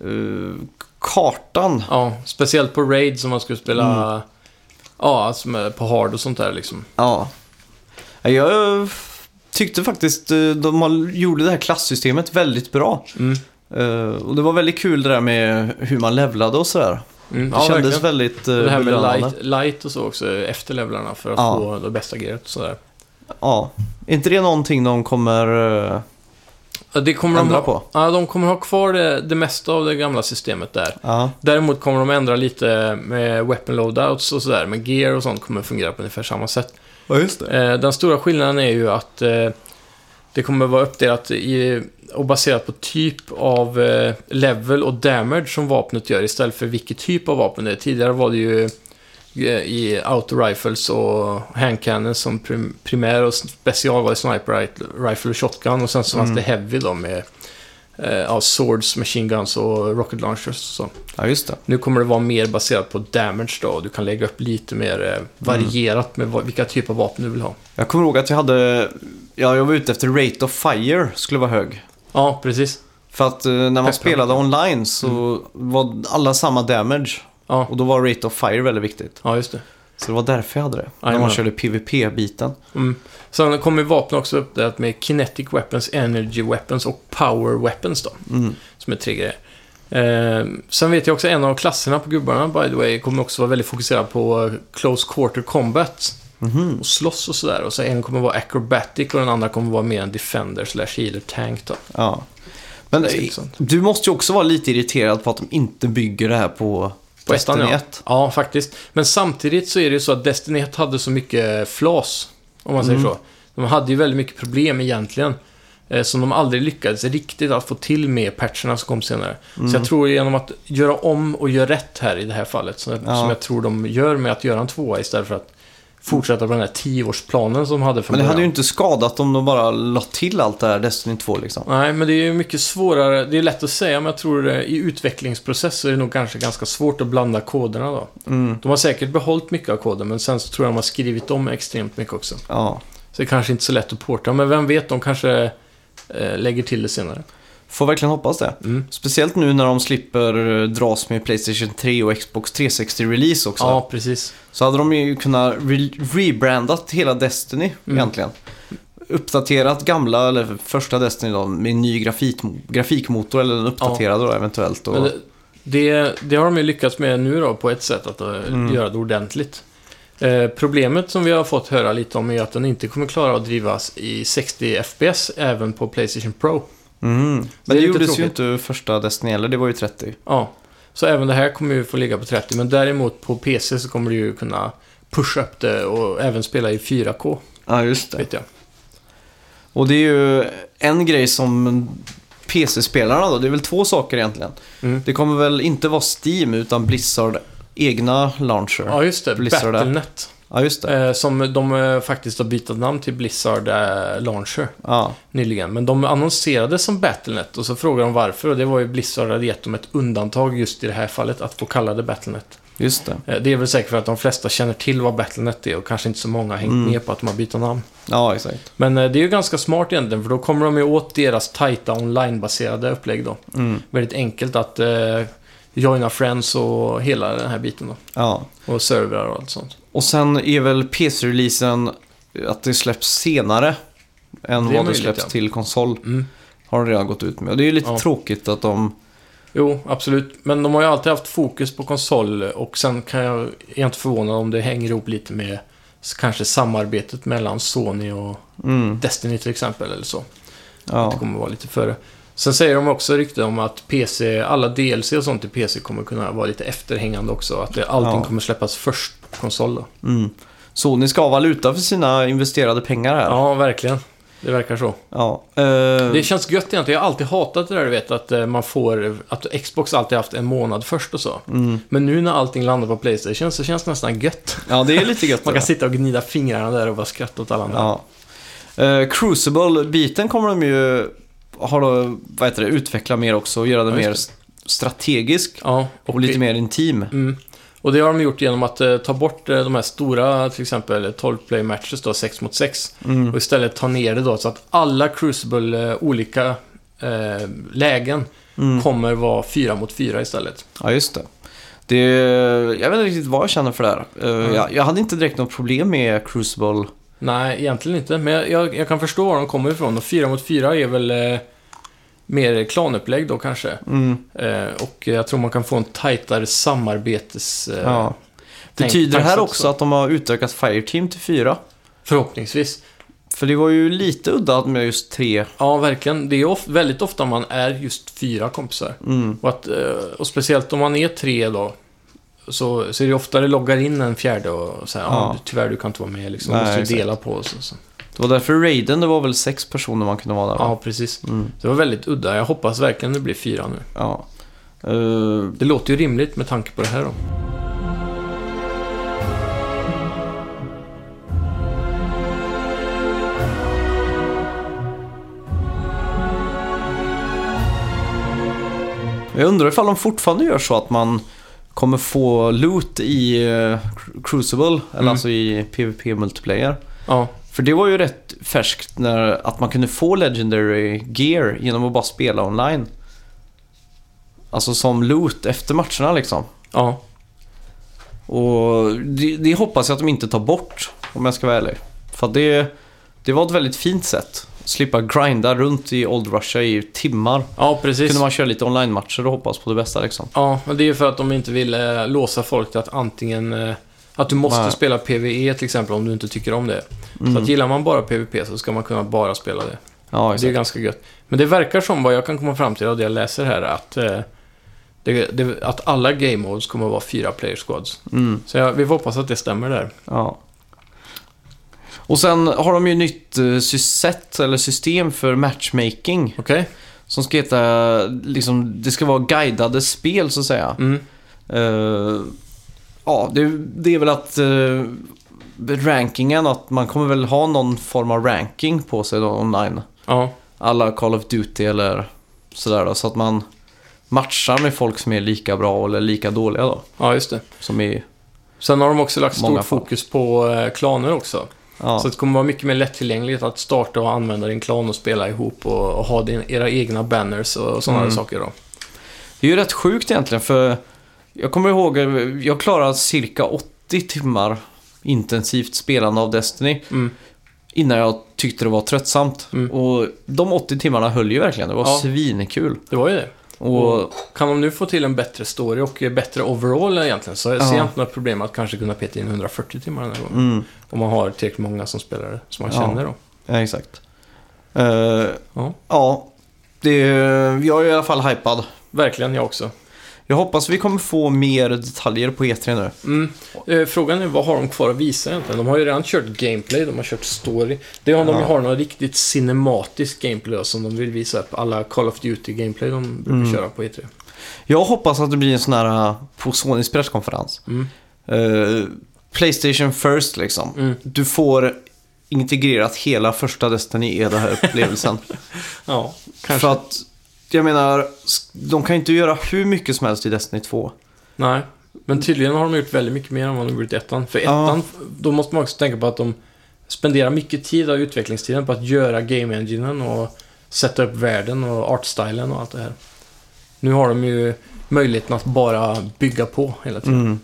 eh, kartan. Ja, speciellt på Raid som man skulle spela Mm. ja, alltså på hard och sånt där liksom. Ja. Jag tyckte faktiskt eh, de gjorde det här klassystemet väldigt bra. Mm. Eh, och det var väldigt kul det där med hur man levlade och sådär. Mm. Det Ja, kändes verkligen. väldigt uh, Det här med light, light och så också efter levlarna för att Ja. få det bästa gearet och sådär. Ja. Är inte det någonting de kommer Det kommer de ändra ha, på? Ja, de kommer ha kvar det, det mesta av det gamla systemet där. Ja. Däremot kommer de ändra lite med weapon loadouts och sådär. Men gear och sånt kommer fungera på ungefär samma sätt. Ja, just det. Eh, den stora skillnaden är ju att eh, det kommer vara uppdelat i, och baserat på typ av eh, level och damage som vapnet gör istället för vilket typ av vapen det är. Tidigare var det ju i auto rifles och handcannons som prim primär och special var det sniper ri- rifle och shotgun och sen så fanns Mm. det heavy då med ja, swords, machine guns och rocket launchers och så. Ja, just det. Nu kommer det vara mer baserat på damage då du kan lägga upp lite mer eh, varierat med vilka typer av vapen du vill ha. Jag kommer ihåg att jag hade... Ja, jag var ute efter Rate of Fire skulle vara hög. Ja, precis. För att eh, när man Peppar. spelade online så var alla samma damage. Ja, Och då var Rate of Fire väldigt viktigt. ja just det. Så det var därför jag hade det. när Jajamän. man körde PVP-biten. Mm. Sen kommer vapen också uppdelat med Kinetic Weapons, Energy Weapons och Power Weapons då. Mm. Som är tre grejer. Eh, sen vet jag också en av klasserna på gubbarna, by the way, kommer också vara väldigt fokuserad på eh, Close Quarter Combat. Mhm. Och slåss och sådär. Och så en kommer vara Acrobatic och den andra kommer vara mer en Defender slash Healer Tank då. Ja. Men du måste ju också vara lite irriterad på att de inte bygger det här på, På Destiny ja. 1. Ja, faktiskt. Men samtidigt så är det ju så att Destiny 1 hade så mycket flas, om man säger Mm. så. De hade ju väldigt mycket problem egentligen. eh, Som de aldrig lyckades riktigt att få till med patcherna som kom senare. Mm. Så jag tror genom att göra om och göra rätt här i det här fallet, så, Ja. som jag tror de gör med att göra en tvåa istället för att fortsätta på den här tioårsplanen som de hade från Men det hade ju inte skadat om de bara la till allt det här Destiny 2 liksom. Nej, men det är ju mycket svårare. Det är lätt att säga, men jag tror eh, i utvecklingsprocess så är det nog kanske ganska svårt att blanda koderna då. Mm. De har säkert behållit mycket av koden, men sen så tror jag de har skrivit om extremt mycket också. Ja. Så det är kanske inte så lätt att porta, men vem vet, de kanske eh, lägger till det senare. Får verkligen hoppas det. Mm. Speciellt nu när de slipper eh, dras med Playstation 3 och Xbox 360-release också. Ja, precis. Så hade de ju kunnat re- rebrandat hela Destiny Mm. egentligen. Uppdaterat gamla, eller första Destiny då, med en ny grafik, grafikmotor eller en uppdaterad då eventuellt. Och, det, det, det har de ju lyckats med nu då, på ett sätt, att eh, Mm. göra det ordentligt. Eh, problemet som vi har fått höra lite om är att den inte kommer klara att drivas i 60 FPS även på Playstation Pro. Mm. det Men det lite gjordes ju inte första Destiny heller, det var ju 30. Ja, så även det här kommer ju få ligga på 30, men däremot på PC så kommer du ju kunna pusha upp det och även spela i 4K, Ja, just det. vet jag. Och det är ju en grej som PC-spelarna då, det är väl två saker egentligen. Mm. Det kommer väl inte vara Steam utan Blizzard egna launcher. Ja, just det. Blizzard Battlenet. Ja, just det. Eh, som de eh, faktiskt har bytt namn till Blizzard eh, Launcher Ja, nyligen. Men de annonserade som Battlenet och så frågade de varför och det var ju Blizzard hade gett dem ett undantag just i det här fallet att få kalla det Battlenet. just det. Det är väl säkert för att de flesta känner till vad Battlenet är och kanske inte så många har hängt Mm. med på att de har bytt namn. Ja, exakt. Men det är ju ganska smart egentligen för då kommer de ju åt deras tajta online-baserade upplägg då. Mm. Väldigt enkelt att eh, joina friends och hela den här biten då. Ja. Och servrar och allt sånt. Och sen är väl PC-releasen att det släpps senare än Det vad det släpps ja. till konsol. Mm. Har de redan gått ut med. Och det är ju lite Ja. tråkigt att de... Jo, absolut. Men de har ju alltid haft fokus på konsol och sen kan jag, inte förvånad om det hänger ihop lite med kanske samarbetet mellan Sony och Mm, Destiny till exempel eller så. Det ja. kommer vara lite före. Sen säger de också rykten om att PC, alla DLC och sånt i PC kommer kunna vara lite efterhängande också. Att det, allting Ja. kommer släppas först på konsol då. Mm. Sony ska ha valuta för sina investerade pengar här. Ja, verkligen. Det verkar så. Ja. Eh, Det känns gött egentligen. Jag har alltid hatat det där du vet att eh, man får, att Xbox alltid haft en månad först och så. mm. Men nu när allting landar på Playstation så känns det nästan gött. Ja, det är lite gött. Man kan sitta och gnida fingrarna där och bara skratta åt alla andra. Ja. Eh, Crucible-biten kommer de ju har då, vad heter det, utveckla mer också och göra den Ja, mer strategisk Ja, och lite mer intim. Mm. Och det har de gjort genom att eh, ta bort eh, de här stora, till exempel 12-play matches då, 6 mot 6. Mm. Och istället ta ner det då så att alla Crucible eh, olika eh, lägen Mm. kommer vara 4 mot 4 istället. Ja, just det. det. Jag vet inte riktigt vad jag känner för det här. Eh, Mm. jag, jag hade inte direkt något problem med Crucible. Nej, egentligen inte. Men jag, jag, jag kan förstå var de kommer ifrån. Och 4 mot 4 är väl eh, mer klanupplägg då kanske. Mm. Eh, och jag tror man kan få en tajtare samarbets... Eh, Ja. Betyder det här också så. att de har utökat Fireteam till fyra? Förhoppningsvis. För det var ju lite udda med just tre. Ja, verkligen. Det är of- väldigt ofta man är just fyra kompisar. Mm. Och, att, eh, och speciellt om man är tre då. Så, så är det ofta det loggar in en fjärde och säger Ja. tyvärr du kan inte vara med liksom. Nej, måste dela på oss. och Så. Det var därför Raiden, det var väl sex personer man kunde vara där va? Ja, precis. Mm. Det var väldigt udda. Jag hoppas verkligen det blir fyra nu. ja. Eh, Det låter ju rimligt med tanke på det här då. jag undrar ifall de fortfarande gör så att man kommer få loot i eh, Crucible, eller Mm. alltså i PVP multiplayer. Ja, För det var ju rätt färskt när, att man kunde få Legendary Gear genom att bara spela online. Alltså som loot efter matcherna liksom. ja, Och det, det hoppas jag att de inte tar bort, om jag ska vara ärlig. För det, det var ett väldigt fint sätt. Slippa grinda runt i Old Russia i timmar. ja precis. Kunde man köra lite online-matcher och hoppas på det bästa liksom. Ja, men det är ju för att de inte vill eh, låsa folk till att antingen... Eh, att du måste Nej. spela PVE till exempel om du inte tycker om det. Så Mm. att gillar man bara PVP så ska man kunna bara spela det. Ja, Det är ganska gött. Men det verkar som, vad jag kan komma fram till av det jag läser här, att, eh, det, det, att alla game modes kommer att vara fyra player squads. Mm. Så jag, vi får hoppas att det stämmer där. Ja. Och sen har de ju nytt eh, set, eller system för matchmaking. Okej? Som ska heta, liksom, det ska vara guidade spel så att säga. Mm. Eh, ja, det, det är väl att uh, rankingen, att man kommer väl ha någon form av ranking på sig då online. Ja, Alla Call of Duty eller sådär då. Så att man matchar med folk som är lika bra eller lika dåliga då. ja, just det. Som är, Sen har de också lagt stort fokus på eh, klaner också. ja. Så det kommer vara mycket mer lättillgängligt att starta och använda din klan och spela ihop och, och ha din, era egna banners och sådana Mm. saker då. Det är ju rätt sjukt egentligen för jag kommer ihåg, jag klarade cirka 80 timmar intensivt spelande av Destiny Mm. innan jag tyckte det var tröttsamt. Mm. Och de 80 timmarna höll ju verkligen, det var Ja. svinkul. Det var ju det. Och Kan de nu få till en bättre story och eh, bättre overall egentligen så ser Ja. jag inte något problem att kanske kunna peta in 140 timmar den här gången. mm, Om man har tillräckligt många som spelar det, som man Ja. känner då. ja, exakt. Eh, Ja. ja, det, jag är i alla fall hypad. Verkligen, jag också. Jag hoppas vi kommer få mer detaljer på E3 nu. Mm. Eh, frågan är vad har de kvar att visa egentligen? De har ju redan kört gameplay, de har kört story. Det är om de Ja. har något riktigt cinematiskt gameplay då, som de vill visa upp. Alla Call of Duty gameplay de brukar Mm. köra på E3. Jag hoppas att det blir en sån här uh, på Sonys presskonferens. Mm. Eh, Playstation first liksom. Mm. Du får integrerat hela första Destiny i den här upplevelsen. Ja, kanske. För att, jag menar, de kan ju inte göra hur mycket som helst i Destiny 2. Nej, men tydligen har de gjort väldigt mycket mer än vad de gjort i ettan. För Ja. ettan, då måste man också tänka på att de spenderar mycket tid av utvecklingstiden på att göra game enginen och sätta upp världen och artstylen och allt det här. Nu har de ju möjligheten att bara bygga på hela tiden. Mm.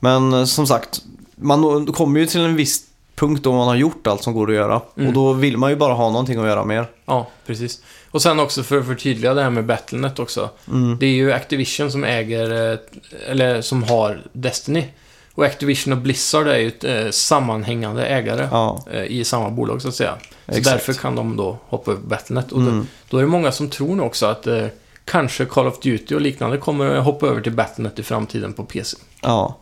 Men eh, som sagt, man kommer ju till en viss punkt då man har gjort allt som går att göra. Mm. Och då vill man ju bara ha någonting att göra mer. Ja, precis. Och sen också för att förtydliga det här med Battlenet också. Mm. Det är ju Activision som äger, eh, eller som har Destiny. Och Activision och Blizzard är ju ett eh, sammanhängande ägare Ja, eh, i samma bolag så att säga. Så Exakt. därför kan de då hoppa över Battlenet. Och då, mm. då är det många som tror nu också att eh, kanske Call of Duty och liknande kommer att hoppa över till Battlenet i framtiden på PC. ja.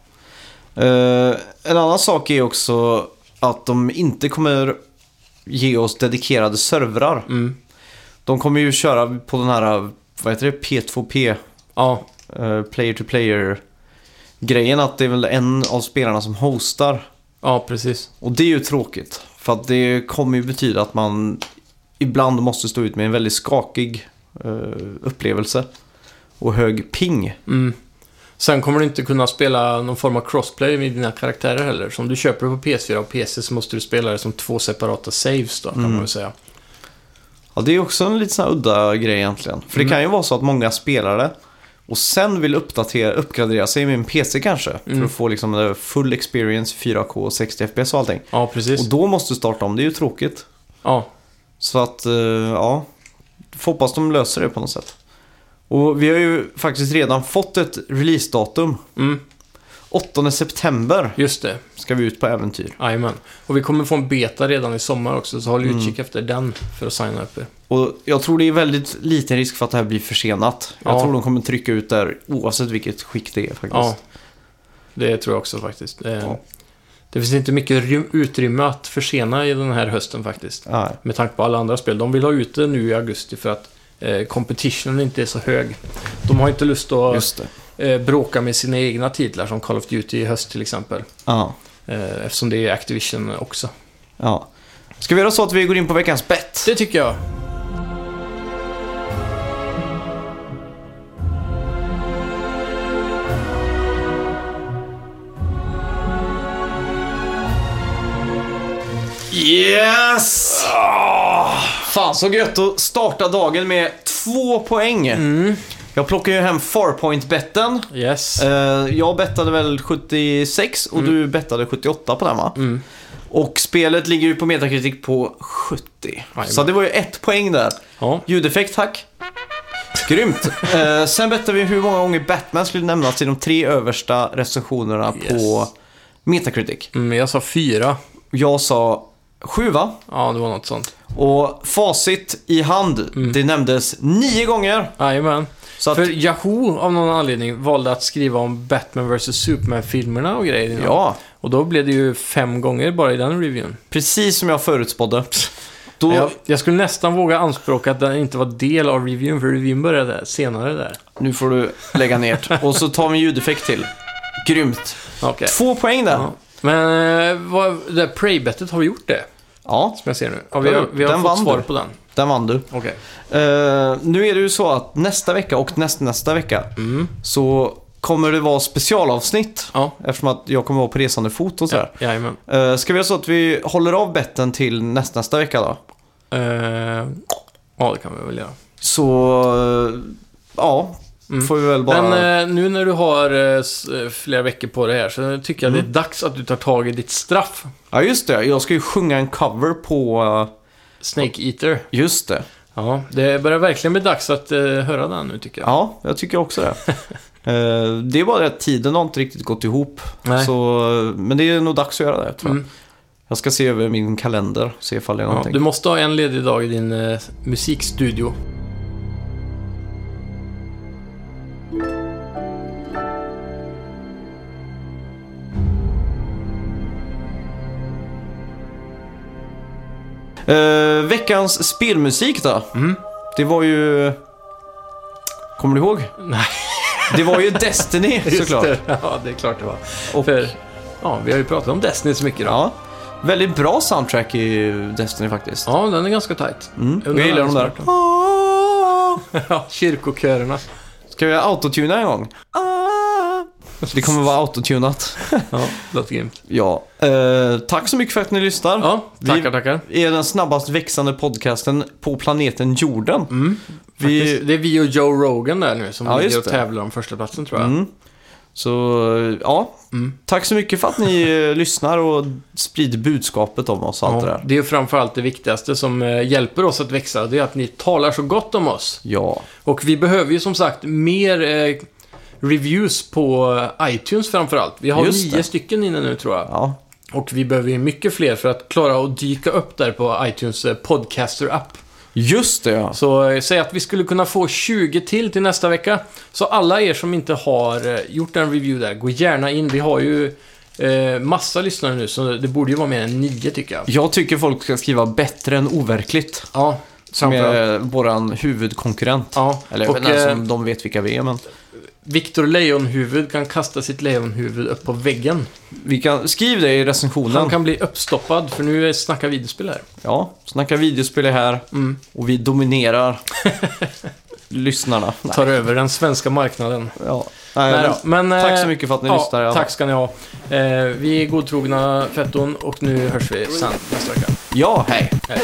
Eh, en annan sak är också att de inte kommer ge oss dedikerade servrar. Mm. De kommer ju köra på den här, vad heter det, P2P, Ja, eh, player to player grejen. Att det är väl en av spelarna som hostar Ja, precis. Och det är ju tråkigt. För att det kommer ju betyda att man ibland måste stå ut med en väldigt skakig eh, upplevelse. Och hög ping. Mm. Sen kommer du inte kunna spela någon form av crossplay med dina karaktärer heller. Så om du köper det på PS4 och PC så måste du spela det som två separata saves då, kan Mm. man väl säga. Ja, det är också en lite sån här udda grej egentligen. För det Mm. kan ju vara så att många spelar det och sen vill uppdatera, uppgradera sig med en PC kanske. För Mm. att få liksom full experience, 4K, 60 FPS och allting. Ja, precis. Och då måste du starta om, det är ju tråkigt. Ja, Så att, eh, ja, får hoppas de löser det på något sätt. Och vi har ju faktiskt redan fått ett releasedatum. mm, 8 september just det. ska vi ut på äventyr. Jajamän. Och vi kommer få en beta redan i sommar också, så håll Mm. utkik efter den för att signa upp er. Och jag tror det är väldigt liten risk för att det här blir försenat. Jag Ja. tror de kommer trycka ut där oavsett vilket skick det är faktiskt. Ja, det tror jag också faktiskt. Det, Ja. det finns inte mycket rym- utrymme att försena i den här hösten faktiskt. Nej. Med tanke på alla andra spel. De vill ha ut det nu i augusti för att eh, competitionen inte är så hög. De har inte lust att eh, bråka med sina egna titlar som Call of Duty i höst till exempel. Ja. Eh, eftersom det är Activision också. ja. Ska vi göra så att vi går in på veckans bett? Det tycker jag. Yes! Fan så gött att starta dagen med två poäng. Mm. Jag plockar ju hem Farpoint-betten. Yes. Eh, jag bettade väl 76 och du bettade 78 på den va? Mm. Och spelet ligger ju på Metacritic på 70. Jajamän. Så det var ju ett poäng där. Ja. Ljudeffekt, tack. Grymt. Eh, sen bettade vi hur många gånger Batman skulle nämnas i de tre översta recensionerna Yes. på Metacritic. Mm, jag sa fyra. Jag sa sju va? Ja, det var något sånt. Och facit i hand, Mm. det nämndes nio gånger. Jajamän. Så att, För Yahoo av någon anledning valde att skriva om Batman vs Superman-filmerna och grejer. innan. ja, Och då blev det ju fem gånger bara i den reviewen. precis som jag förutspådde. Då, Jag, jag skulle nästan våga anspråka att den inte var del av reviewen, för reviewen började senare där. Nu får du lägga ner. Och så tar vi en ljudeffekt till. Grymt. Okej. Två poäng där. Ja. Men eh, vad, det där Prey-bettet, har vi gjort det? Ja, Som jag ser nu. Ja, vi har, vi har Den fått svar du. på den. den vann du. Okej. Eh, nu är det ju så att nästa vecka och nästnästa vecka Mm. så kommer det vara specialavsnitt. Ja. Eftersom att jag kommer vara på resande fot och sådär. Jajamän. Uh, ska vi göra så att vi håller av betten till nästnästa vecka då? Eh, ja, det kan vi väl göra. Så, eh, ja, Mm. får vi väl bara... Men eh, nu när du har eh, eh, flera veckor på det här så tycker jag Mm. det är dags att du tar tag i ditt straff. Ja, just det. Jag ska ju sjunga en cover på... eh, Snake Eater. just det. Ja, det börjar verkligen bli dags att eh, höra den nu tycker jag. Ja, jag tycker också det. Eh, det är bara det att tiden har inte riktigt gått ihop. Nej. Så, men det är nog dags att göra det, tror jag. Mm. Jag ska se över min kalender, se ifall det är Ja, någonting. du måste ha en ledig dag i din eh, musikstudio. Eh, veckans spelmusik då? Mm. Det var ju... Kommer du ihåg? Nej, Det var ju Destiny såklart. det. Ja, det är klart det var. Och, För, ja, vi har ju pratat om Destiny så mycket då. ja, väldigt bra soundtrack i Destiny faktiskt. Ja, den är ganska tight. Mm. Jag gillar de där. Ja, kyrkokörerna. Ska vi autotuna en gång? Det kommer vara autotunat. Ja, låter grymt. Ja. Eh, tack så mycket för att ni lyssnar. Ja, Vi- tackar, tackar. är den snabbast växande podcasten på planeten jorden. Mm. Vi, Det är vi och Joe Rogan där nu som Ja, ligger och det. tävlar om första platsen tror jag. mm. Så, ja. Mm. Tack så mycket för att ni eh, lyssnar och sprider budskapet om oss och allt det Ja, där. det är framförallt det viktigaste som eh, hjälper oss att växa. Det är att ni talar så gott om oss. Ja. Och vi behöver ju som sagt mer eh, reviews på iTunes framförallt. Vi har Just nio det. stycken inne nu tror jag. Ja. Och vi behöver ju mycket fler för att klara att dyka upp där på iTunes eh, Podcaster-app. Just det, ja. Så eh, säg att vi skulle kunna få 20 till till nästa vecka. Så alla er som inte har eh, gjort en review där, gå gärna in. Vi har ju eh, massa lyssnare nu, så det borde ju vara mer än 9 tycker jag. Jag tycker folk ska skriva bättre än overkligt. Ja, Som är våran huvudkonkurrent. Ja, Eller och, vet inte ens eh, om de vet vilka vi är, men... Viktor Lejonhuvud kan kasta sitt lejonhuvud upp på väggen. Vi kan, skriv det i recensionen. Han kan bli uppstoppad, för nu är snackar videospel här. Ja, snacka videospel är här Mm. och vi dominerar lyssnarna. Nej. Tar över den svenska marknaden. Ja. Nej, Nej men, men, tack eh, så mycket för att ni ja, lyssnar. alla Tack ska ni ha. Eh, vi är godtrogna fetton och nu hörs vi sen nästa vecka. Ja, hej. Hej.